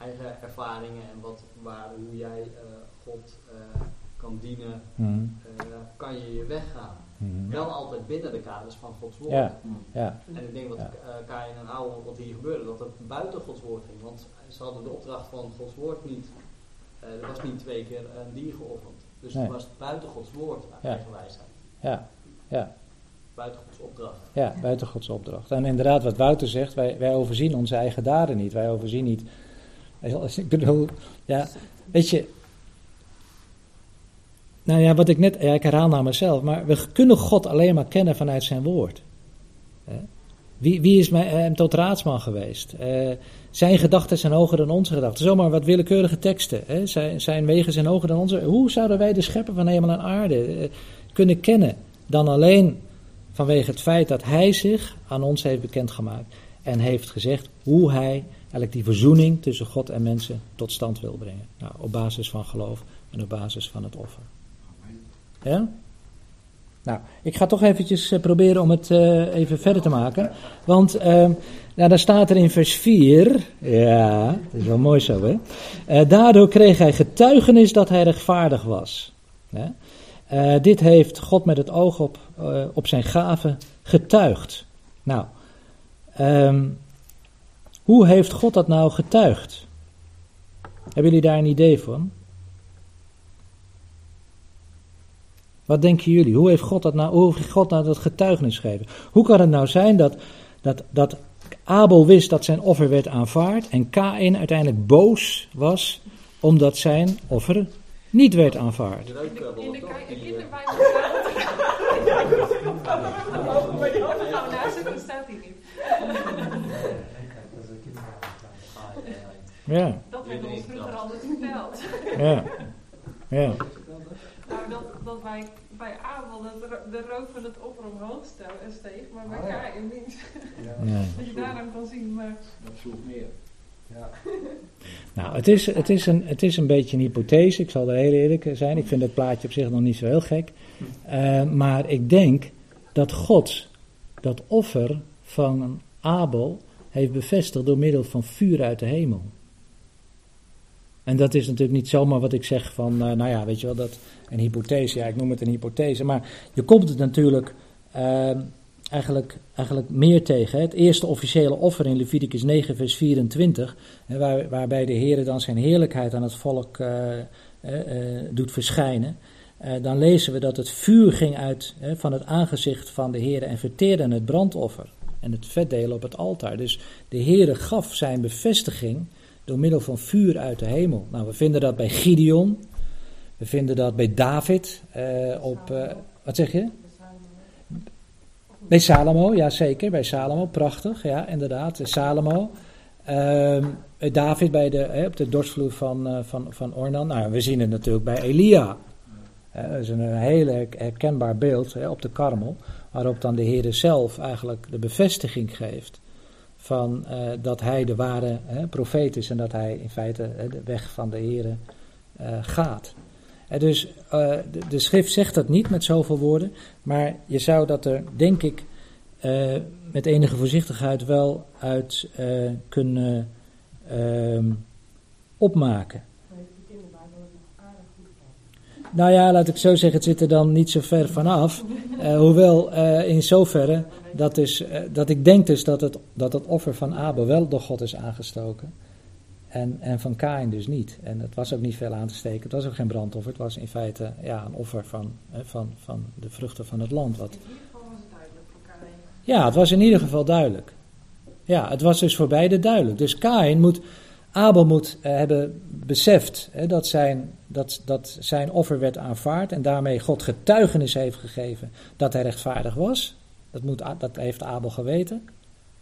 eigen ervaringen en wat, waar, hoe jij eh, God eh, kan dienen, eh, kan je je weg gaan. Mhm. Wel altijd binnen de kaders van Gods woord. Ja, ja, En ik denk wat Ja. eh Kain en Oude, wat hier gebeurde, dat het buiten Gods woord ging. Want ze hadden de opdracht van Gods woord niet. eh, er was niet twee keer een dier geofferd. Dus Nee. het was buiten Gods woord, Ja. eigen wijsheid. ja, ja, Buiten Gods opdracht. ja, buiten Gods opdracht. En inderdaad, wat Wouter zegt, wij, wij overzien onze eigen daden niet. Wij overzien niet. Ik bedoel, ja, weet je. Nou ja, wat ik net, ja, ik herhaal naar mezelf, maar we kunnen God alleen maar kennen vanuit zijn woord. Wie, wie is mij, hem tot raadsman geweest? Eh, zijn gedachten zijn hoger dan onze gedachten. Zomaar wat willekeurige teksten. Zijn wegen zijn hoger dan onze. Hoe zouden wij de schepper van hemel en aarde eh, kunnen kennen? Dan alleen vanwege het feit dat hij zich aan ons heeft bekendgemaakt. En heeft gezegd hoe hij eigenlijk die verzoening tussen God en mensen tot stand wil brengen. Nou, op basis van geloof en op basis van het offer. Nou, ik ga toch eventjes eh, proberen om het eh, even verder te maken. Want nou, daar staat er in vers 4. Ja, dat is wel mooi zo, hè? Daardoor kreeg hij getuigenis dat hij rechtvaardig was. Dit heeft God met het oog op, op zijn gaven getuigd. Nou, ehm, hoe heeft God dat nou getuigd? Hebben jullie daar een idee van? Wat denken jullie? Hoe heeft God dat nou, hoe heeft God nou dat getuigenis gegeven? Hoe kan het nou zijn dat, dat, dat Abel wist dat zijn offer werd aanvaard en Kain uiteindelijk boos was omdat zijn offer niet werd aanvaard? Ja, Dat werd ons vroeger altijd verteld. ja, ja. Nou, dat, dat wij bij Abel dat de rook van het offer omhoog en steeg, maar bij Oh, ja. Kain niet. Ja. [LAUGHS] ja. Dat je daaraan kan zien, maar Dat sloeg meer. Ja. [LAUGHS] Nou, het is, het, is een, het is een beetje een hypothese, ik zal er heel eerlijk zijn. Ik vind het plaatje op zich nog niet zo heel gek. Eh, maar ik denk dat God dat offer van Abel heeft bevestigd door middel van vuur uit de hemel. En dat is natuurlijk niet zomaar wat ik zeg van, eh, nou ja, weet je wel, dat een hypothese, ja, ik noem het een hypothese. Maar je komt het natuurlijk eh, eigenlijk, eigenlijk meer tegen. Het eerste officiële offer in Leviticus 9, vers 24, hè, waar, waarbij de Heer dan zijn heerlijkheid aan het volk eh, eh, eh, doet verschijnen. Dan lezen we dat het vuur ging uit van het aangezicht van de Heer en verteerde het brandoffer en het vetdelen op het altaar. Dus de Heer gaf zijn bevestiging door middel van vuur uit de hemel. Nou, we vinden dat bij Gideon, we vinden dat bij David, eh, op, eh, wat zeg je? Bij Salomo, ja zeker, bij Salomo, prachtig, ja inderdaad, Salomo. Ehm, David bij de, op de dorsvloer van, eh, van, van Ornan. Nou, we zien het natuurlijk bij Elia. Eh, dat is een hele herkenbaar beeld hè, op de karmel, waarop dan de Heer zelf eigenlijk de bevestiging geeft van eh, dat hij de ware hè, profeet is en dat hij in feite de weg van de Heer eh, gaat. Dus eh, de, de schrift zegt dat niet met zoveel woorden, maar je zou dat er, denk ik, eh, met enige voorzichtigheid wel uit eh, kunnen ehm, opmaken. Nou ja, laat ik zo zeggen, het zit er dan niet zo ver vanaf. Hoewel in zoverre dat, is, dat ik denk dus dat het, dat het offer van Abel wel door God is aangestoken. En, en van Kain dus niet. En het was ook niet veel aan te steken. Het was ook geen brandoffer. Het was in feite ja, een offer van, van, van de vruchten van het land. Wat, In ieder geval was het duidelijk voor Karin. ja, het was in ieder geval duidelijk. Ja, het was dus voor beide duidelijk. Dus Kain moet, Abel moet eh, hebben beseft hè, dat, zijn, dat, dat zijn offer werd aanvaard en daarmee God getuigenis heeft gegeven dat hij rechtvaardig was. Dat, moet, dat heeft Abel geweten.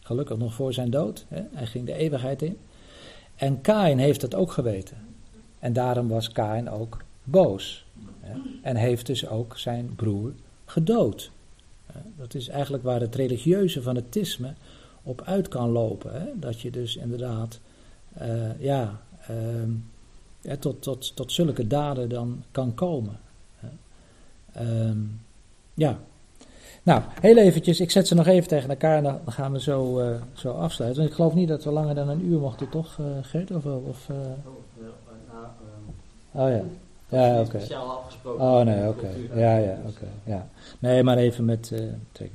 Gelukkig nog voor zijn dood. Hè. Hij ging de eeuwigheid in. En Kain heeft het ook geweten. En daarom was Kain ook boos. Hè. En heeft dus ook zijn broer gedood. Dat is eigenlijk waar het religieuze fanatisme op uit kan lopen. Hè? Dat je dus inderdaad eh, ja, ehm, tot, tot, tot zulke daden dan kan komen. Ehm, ja. Nou, heel eventjes, ik zet ze nog even tegen elkaar en dan gaan we zo, eh, zo afsluiten. Want ik geloof niet dat we langer dan een uur mochten, toch, eh Gert? Of, wel? of, eh, Oh, ja, ja. Oké. Afgesproken. Oh nee, oké. Ja, ja, oké. Ja. Nee, maar even met uh.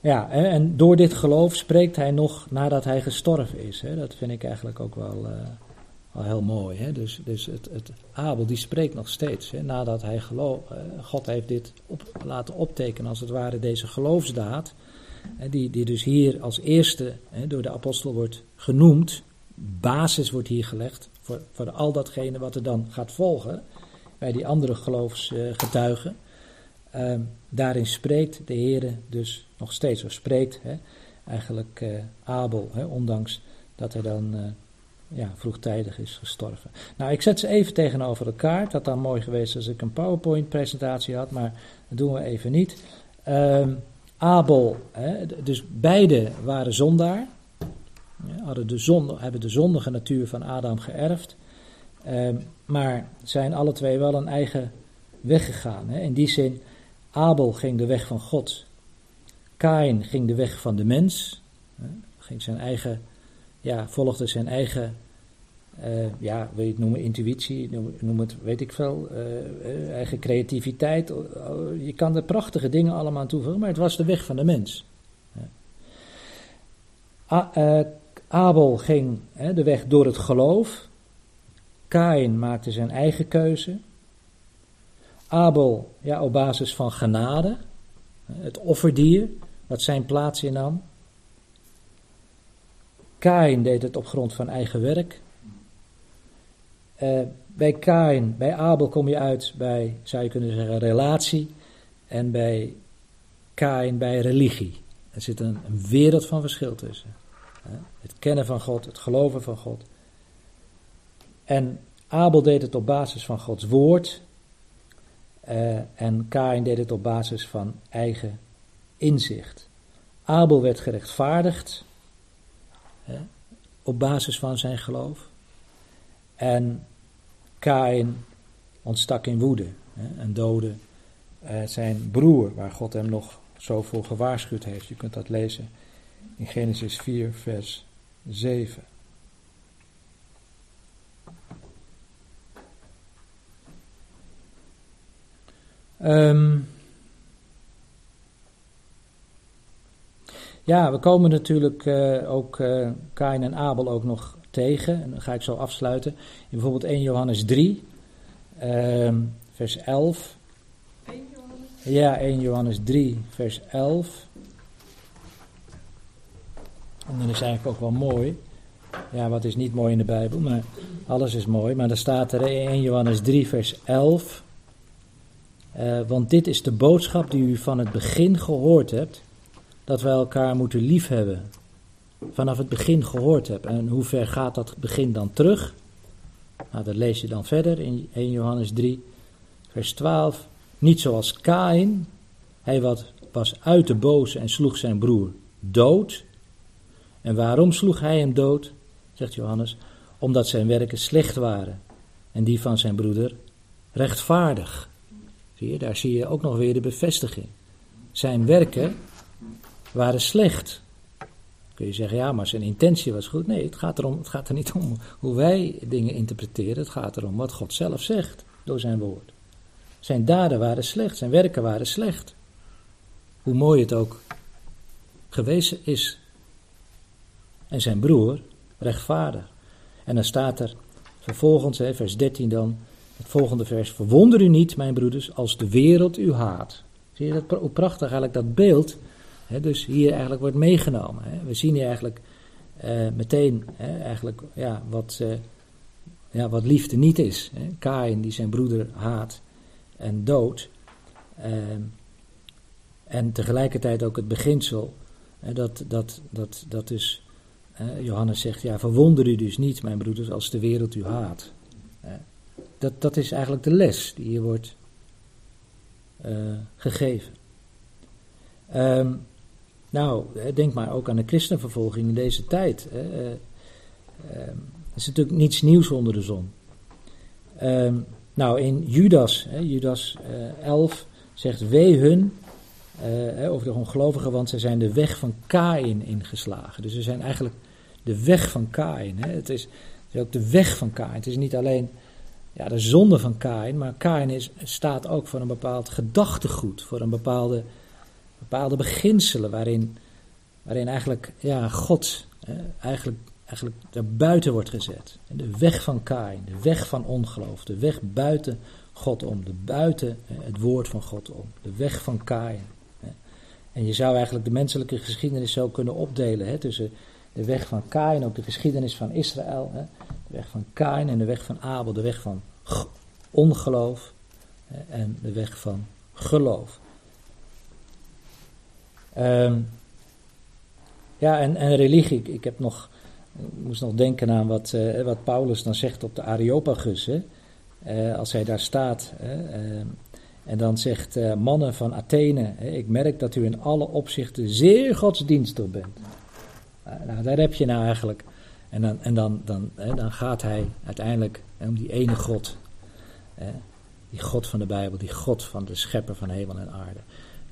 Ja. Ehm, en, door dit geloof spreekt hij nog nadat hij gestorven is. Hè? Dat vind ik eigenlijk ook wel, eh, wel heel mooi. Hè? Dus, dus het, het Abel die spreekt nog steeds. Hè? Nadat hij geloof, eh, God heeft dit op, laten optekenen als het ware deze geloofsdaad. Hè, die, die dus hier als eerste hè, door de apostel wordt genoemd. Basis wordt hier gelegd voor, voor al datgene wat er dan gaat volgen. Bij die andere geloofsgetuigen. Ehm, daarin spreekt de Heer dus nog steeds, of spreekt hè, eigenlijk eh, Abel, hè, ondanks dat hij dan eh, ja, vroegtijdig is gestorven. Nou, ik zet ze even tegenover elkaar. Het had dan mooi geweest als ik een PowerPoint-presentatie had, maar dat doen we even niet. Ehm, Abel, hè, dus beide waren zondaar, hadden de zonde, hebben de zondige natuur van Adam geërfd, Ehm, maar zijn alle twee wel een eigen weg gegaan. Hè. In die zin, Abel ging de weg van God. Kain ging de weg van de mens. Hè. Ging zijn eigen, ja, volgde zijn eigen, eh, ja, wil je het noemen, intuïtie, noem, het, weet ik veel, eh, eh, eigen creativiteit. Je kan er prachtige dingen allemaal aan toevoegen, maar het was de weg van de mens. Abel ging de weg door het geloof. Kain maakte zijn eigen keuze. Abel, ja, op basis van genade, het offerdier, wat zijn plaats innam. Kain deed het op grond van eigen werk. Eh, bij Kain, bij Abel kom je uit bij, zou je kunnen zeggen, relatie. En bij Kain bij religie. Er zit een, wereld van verschil tussen. Het kennen van God, het geloven van God. En Abel deed het op basis van Gods woord. eh, en Kain deed het op basis van eigen inzicht. Abel werd gerechtvaardigd op basis van zijn geloof. En Kain ontstak in woede hè, en doodde eh, zijn broer, waar God hem nog zo voor gewaarschuwd heeft. Je kunt dat lezen in Genesis 4, vers 7. Ehm, ja, we komen natuurlijk eh, ook uh, Kain en Abel ook nog tegen. En dan ga ik zo afsluiten. In bijvoorbeeld 1 Johannes 3, ehm, vers 11. 1 Johannes? Ja, 1 Johannes 3, vers 11. En dan is eigenlijk ook wel mooi. Ja, wat is niet mooi in de Bijbel, maar alles is mooi. Maar dan staat er in 1 Johannes 3, vers 11. Uh, want dit is de boodschap die u van het begin gehoord hebt, dat wij elkaar moeten liefhebben. Vanaf het begin gehoord hebt. En hoe ver gaat dat begin dan terug? Nou, dat lees je dan verder in 1 Johannes 3, vers 12. Niet zoals Kain, hij was uit de boze en sloeg zijn broer dood. En waarom sloeg hij hem dood? Zegt Johannes, omdat zijn werken slecht waren en die van zijn broeder rechtvaardig. Zie je, daar zie je ook nog weer de bevestiging. Zijn werken waren slecht. Kun je zeggen, ja, maar zijn intentie was goed. Nee, het gaat, erom, het gaat er niet om hoe wij dingen interpreteren. Het gaat erom wat God zelf zegt door zijn woord. Zijn daden waren slecht, zijn werken waren slecht. Hoe mooi het ook geweest is. En zijn broer rechtvaardig. En dan staat er vervolgens, hè, vers 13 dan, het volgende vers. Verwonder u niet, mijn broeders, als de wereld u haat. Zie je dat, hoe prachtig eigenlijk dat beeld dus hier eigenlijk wordt meegenomen. We zien hier eigenlijk uh, meteen eigenlijk, ja, wat, uh, ja, wat liefde niet is. Hè. Kain die zijn broeder haat en dood. Ehm, en tegelijkertijd ook het beginsel. dat, dat, dat, dat dus, Johannes zegt, ja, verwonder u dus niet, mijn broeders, als de wereld u haat. dat, dat is eigenlijk de les die hier wordt uh, gegeven. Um, nou, denk maar ook aan de christenvervolging in deze tijd. Hè. Uh, uh, is natuurlijk niets nieuws onder de zon. Uh, nou, in Judas, Judas 11, zegt wee hun over de ongelovigen, want zij zijn de weg van Kain ingeslagen. Dus ze zijn eigenlijk de weg van Kain. Het, is, het, is, ook de weg van Kain. Het is niet alleen ja, de zonde van Kain, maar Kain is, staat ook voor een bepaald gedachtegoed, voor een bepaalde bepaalde beginselen waarin, waarin eigenlijk ja, God eigenlijk, eigenlijk buiten wordt gezet. De weg van Kain, de weg van ongeloof, de weg buiten God om, de buiten het woord van God om, de weg van Kain. En je zou eigenlijk de menselijke geschiedenis zo kunnen opdelen hè, tussen de weg van Kain, ook de geschiedenis van Israël, hè, de weg van Kain en de weg van Abel, de weg van ongeloof en de weg van geloof. Um, ja, en, en religie. Ik, heb nog, moest nog denken aan wat, uh, wat Paulus dan zegt op de Areopagus. Hè? Uh, als hij daar staat. Hè? Uh, en dan zegt eh, mannen van Athene: hè, Ik merk dat u in alle opzichten zeer godsdienstig bent. nou, daar heb je nou eigenlijk. En dan, en dan, dan, hè, dan gaat hij uiteindelijk om die ene God. die God van de Bijbel, die God van de schepper van hemel en aarde.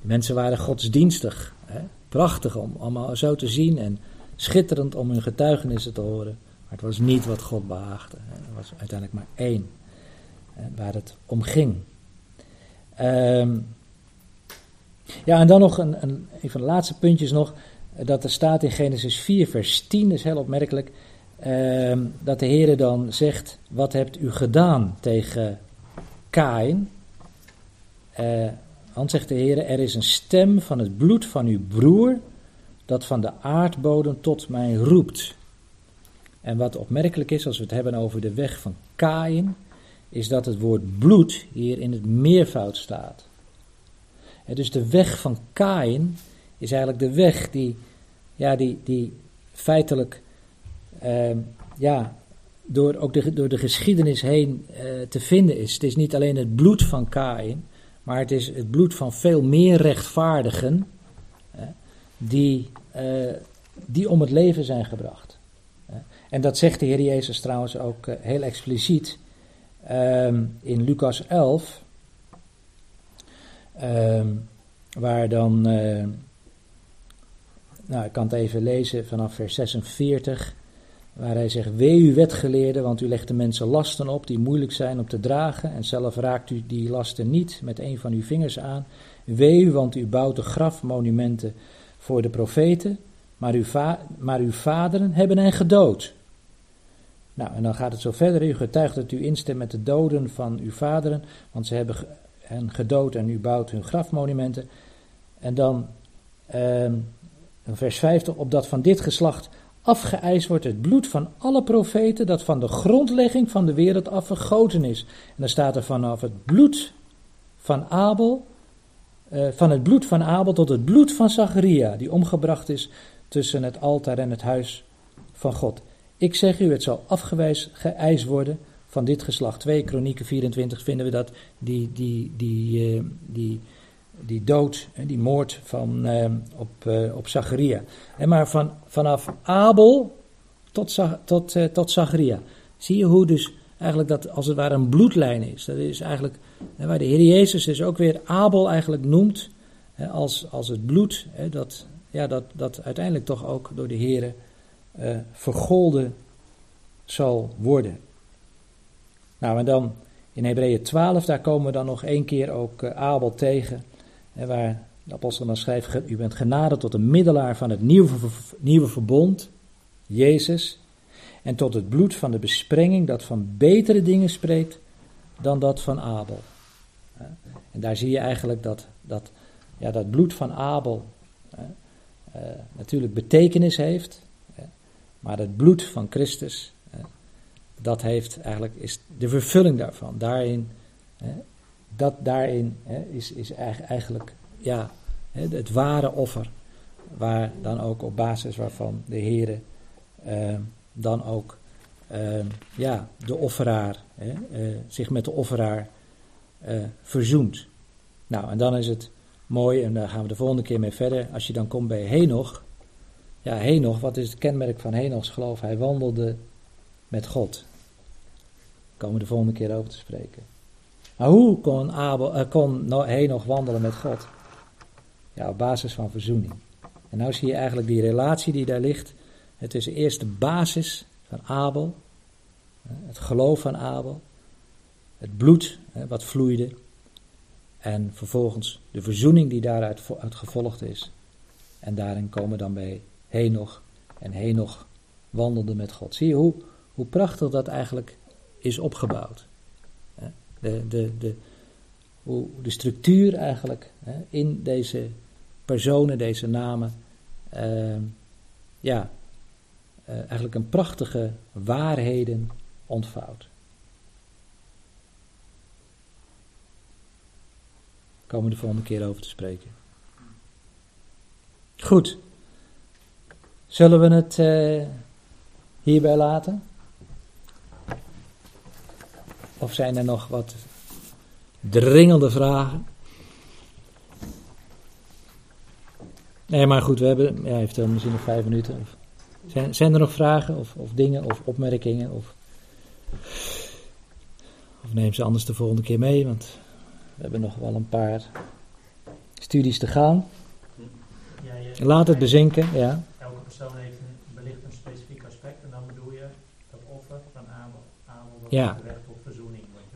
Mensen waren godsdienstig. Hè? Prachtig om allemaal zo te zien en schitterend om hun getuigenissen te horen. Maar het was niet wat God behaagde. Er was uiteindelijk maar één waar het om ging. Um, ja, en dan nog een, een, van de laatste puntjes nog. Dat er staat in Genesis 4, vers 10, dat is heel opmerkelijk. Um, dat de Heer dan zegt: Wat hebt u gedaan tegen Kain? Uh, dan zegt de Heer, er is een stem van het bloed van uw broer dat van de aardbodem tot mij roept. En wat opmerkelijk is als we het hebben over de weg van Kain, is dat het woord bloed hier in het meervoud staat. En dus de weg van Kain is eigenlijk de weg die, ja, die, die feitelijk eh, ja, door, ook de, door de geschiedenis heen eh, te vinden is. Het is niet alleen het bloed van Kain, maar het is het bloed van veel meer rechtvaardigen die, uh, die om het leven zijn gebracht. En dat zegt de Heer Jezus trouwens ook uh, heel expliciet um, in Lucas 11, um, waar dan, uh, nou ik kan het even lezen vanaf vers 46. Waar hij zegt, wee u wetgeleerden, want u legt de mensen lasten op die moeilijk zijn om te dragen. En zelf raakt u die lasten niet met een van uw vingers aan. Wee u, want u bouwt de grafmonumenten voor de profeten, maar uw, maar uw vaderen hebben hen gedood. Nou, en dan gaat het zo verder. U getuigt dat u instemt met de doden van uw vaderen, want ze hebben hen gedood en u bouwt hun grafmonumenten. En dan, eh, vers 50, opdat van dit geslacht afgeëist wordt het bloed van alle profeten dat van de grondlegging van de wereld af vergoten is. En dan staat er vanaf het bloed van Abel, uh, van het bloed van Abel tot het bloed van Zacharia, die omgebracht is tussen het altaar en het huis van God. Ik zeg u, het zal afgewijs geëist worden van dit geslacht. 2 Kronieken 24 vinden we dat, die, die, die, uh, die die dood, die moord van, eh, op, uh, op Zacharia. Maar van, vanaf Abel tot, tot, uh, tot Zacharia. Zie je hoe dus eigenlijk dat als het ware een bloedlijn is. Dat is eigenlijk waar de Heer Jezus dus ook weer Abel eigenlijk noemt als, als het bloed dat, ja, dat, dat uiteindelijk toch ook door de Heer uh, vergolden zal worden. Nou, en dan in Hebreeën 12, daar komen we dan nog één keer ook Abel tegen, waar de apostel dan schrijft, u bent genade tot een middelaar van het nieuwe, nieuwe verbond, Jezus, en tot het bloed van de besprenging dat van betere dingen spreekt dan dat van Abel. En daar zie je eigenlijk dat, dat, ja, dat bloed van Abel uh, natuurlijk betekenis heeft, maar het bloed van Christus, dat heeft eigenlijk, is de vervulling daarvan. Daarin, dat daarin is, is eigenlijk ja, het ware offer, waar dan ook op basis waarvan de Heer uh, dan ook uh, ja, de offeraar, hè, uh, zich met de offeraar verzoent. Nou, en dan is het mooi, en daar gaan we de volgende keer mee verder, als je dan komt bij Henoch. Ja, Henoch, wat is het kenmerk van Henochs geloof? Hij wandelde met God. Komen we de volgende keer over te spreken. Maar hoe kon, Abel, kon Henoch wandelen met God? Ja, op basis van verzoening. En nou zie je eigenlijk die relatie die daar ligt. Het is eerst de basis van Abel, het geloof van Abel, het bloed wat vloeide en vervolgens de verzoening die daaruit gevolgd is. En daarin komen dan bij Henoch en Henoch wandelde met God. Zie je hoe, hoe prachtig dat eigenlijk is opgebouwd. De, de, de, hoe de structuur eigenlijk in deze personen, deze namen, uh, ja, uh, eigenlijk een prachtige waarheden ontvouwt. Komen we de volgende keer over te spreken. Goed. Zullen we het uh, hierbij laten? Of zijn er nog wat dringende vragen? Nee, maar goed, we hebben. Ja, heeft er misschien nog vijf minuten. Of, zijn, zijn er nog vragen of, of dingen of opmerkingen? Of, of neem ze anders de volgende keer mee, want we hebben nog wel een paar studies te gaan. Ja, Laat het bezinken, ja. Elke persoon heeft een, wellicht een specifiek aspect en dan bedoel je dat offer van Abel, Abel ja.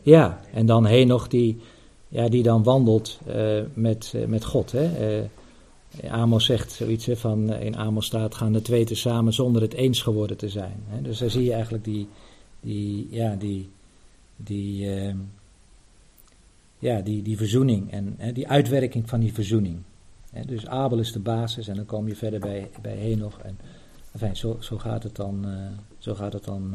Ja, en dan nog die, ja, die dan wandelt uh, met, uh, met God. Hè? Uh, Amos zegt zoiets hè, van in Amos staat gaan de twee tezamen zonder het eens geworden te zijn. Hè? Dus daar zie je eigenlijk die, die, ja, die, die, uh, ja, die, die verzoening en hè, die uitwerking van die verzoening. Hè? Dus Abel is de basis en dan kom je verder bij, bij Henoch. En, enfin, zo, zo gaat het dan, zo gaat het dan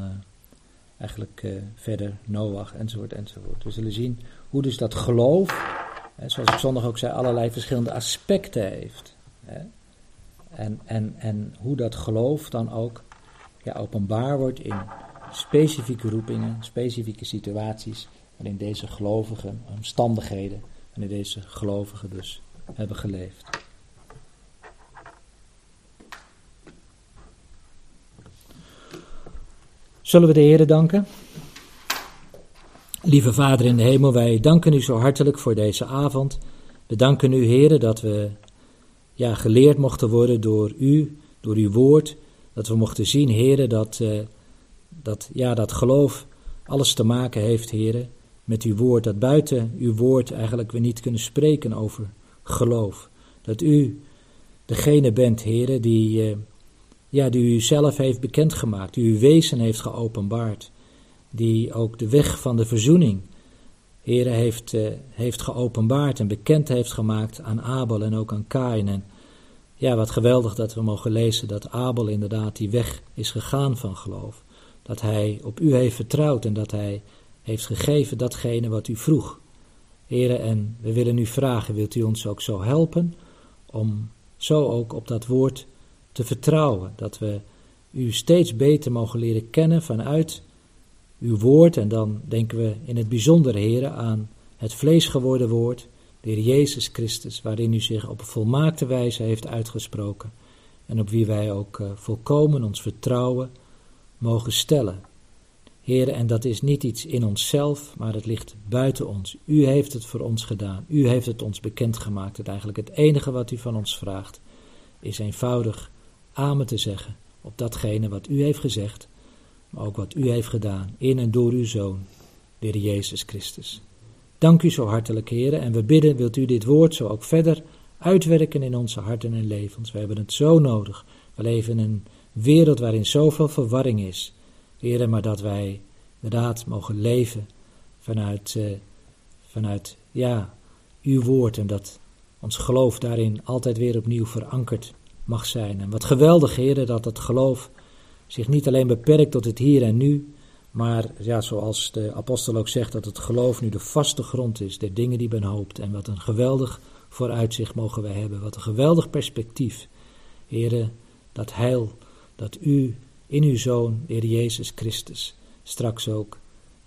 uh, eigenlijk verder, Noach enzovoort enzovoort. We zullen zien hoe dus dat geloof zoals ik zondag ook zei, allerlei verschillende aspecten heeft. En, en, en hoe dat geloof dan ook ja, openbaar wordt in specifieke roepingen, specifieke situaties, waarin deze gelovigen, omstandigheden, waarin deze gelovigen dus hebben geleefd. Zullen we de Heer danken? Lieve Vader in de hemel, wij danken u zo hartelijk voor deze avond. We danken u, Heer, dat we ja, geleerd mochten worden door u, door uw woord. Dat we mochten zien, Heer, dat, uh, dat, ja, dat geloof alles te maken heeft, Heer, met uw woord. Dat buiten uw woord eigenlijk we niet kunnen spreken over geloof. Dat u degene bent, Heer, die, uh, ja, die u zelf heeft bekendgemaakt, die uw wezen heeft geopenbaard die ook de weg van de verzoening, Heere, heeft, uh, heeft geopenbaard en bekend heeft gemaakt aan Abel en ook aan Kain. En ja, wat geweldig dat we mogen lezen dat Abel inderdaad die weg is gegaan van geloof. Dat hij op u heeft vertrouwd en dat hij heeft gegeven datgene wat u vroeg. Heren, en we willen u vragen, wilt u ons ook zo helpen om zo ook op dat woord te vertrouwen, dat we u steeds beter mogen leren kennen vanuit uw woord. En dan denken we in het bijzonder, heren, aan het vlees geworden woord, de Heer Jezus Christus, waarin u zich op een volmaakte wijze heeft uitgesproken. En op wie wij ook uh, volkomen ons vertrouwen mogen stellen. Heren, en dat is niet iets in onszelf, maar het ligt buiten ons. U heeft het voor ons gedaan. U heeft het ons bekendgemaakt. Het eigenlijk het enige wat u van ons vraagt, is eenvoudig amen te zeggen op datgene wat u heeft gezegd, maar ook wat u heeft gedaan in en door uw Zoon, de Jezus Christus. Dank u zo hartelijk, heren, en we bidden, wilt u dit woord zo ook verder uitwerken in onze harten en levens. We hebben het zo nodig. We leven in een wereld waarin zoveel verwarring is. Heren, maar dat wij inderdaad mogen leven vanuit, uh, vanuit ja, uw woord en dat ons geloof daarin altijd weer opnieuw verankerd mag zijn. En wat geweldig, heren, dat het geloof zich niet alleen beperkt tot het hier en nu, maar ja, zoals de apostel ook zegt, dat het geloof nu de vaste grond is der dingen die men hoopt. En wat een geweldig vooruitzicht mogen wij hebben. Wat een geweldig perspectief. Heren, dat heil dat u in uw Zoon, Heer Jezus Christus, straks ook,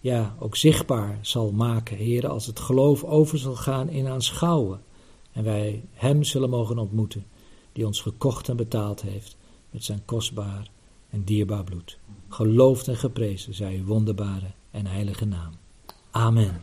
ja, ook zichtbaar zal maken, Heren, als het geloof over zal gaan in aanschouwen. En wij Hem zullen mogen ontmoeten, die ons gekocht en betaald heeft met zijn kostbaar en dierbaar bloed. Geloofd en geprezen zij uw wonderbare en heilige naam. Amen.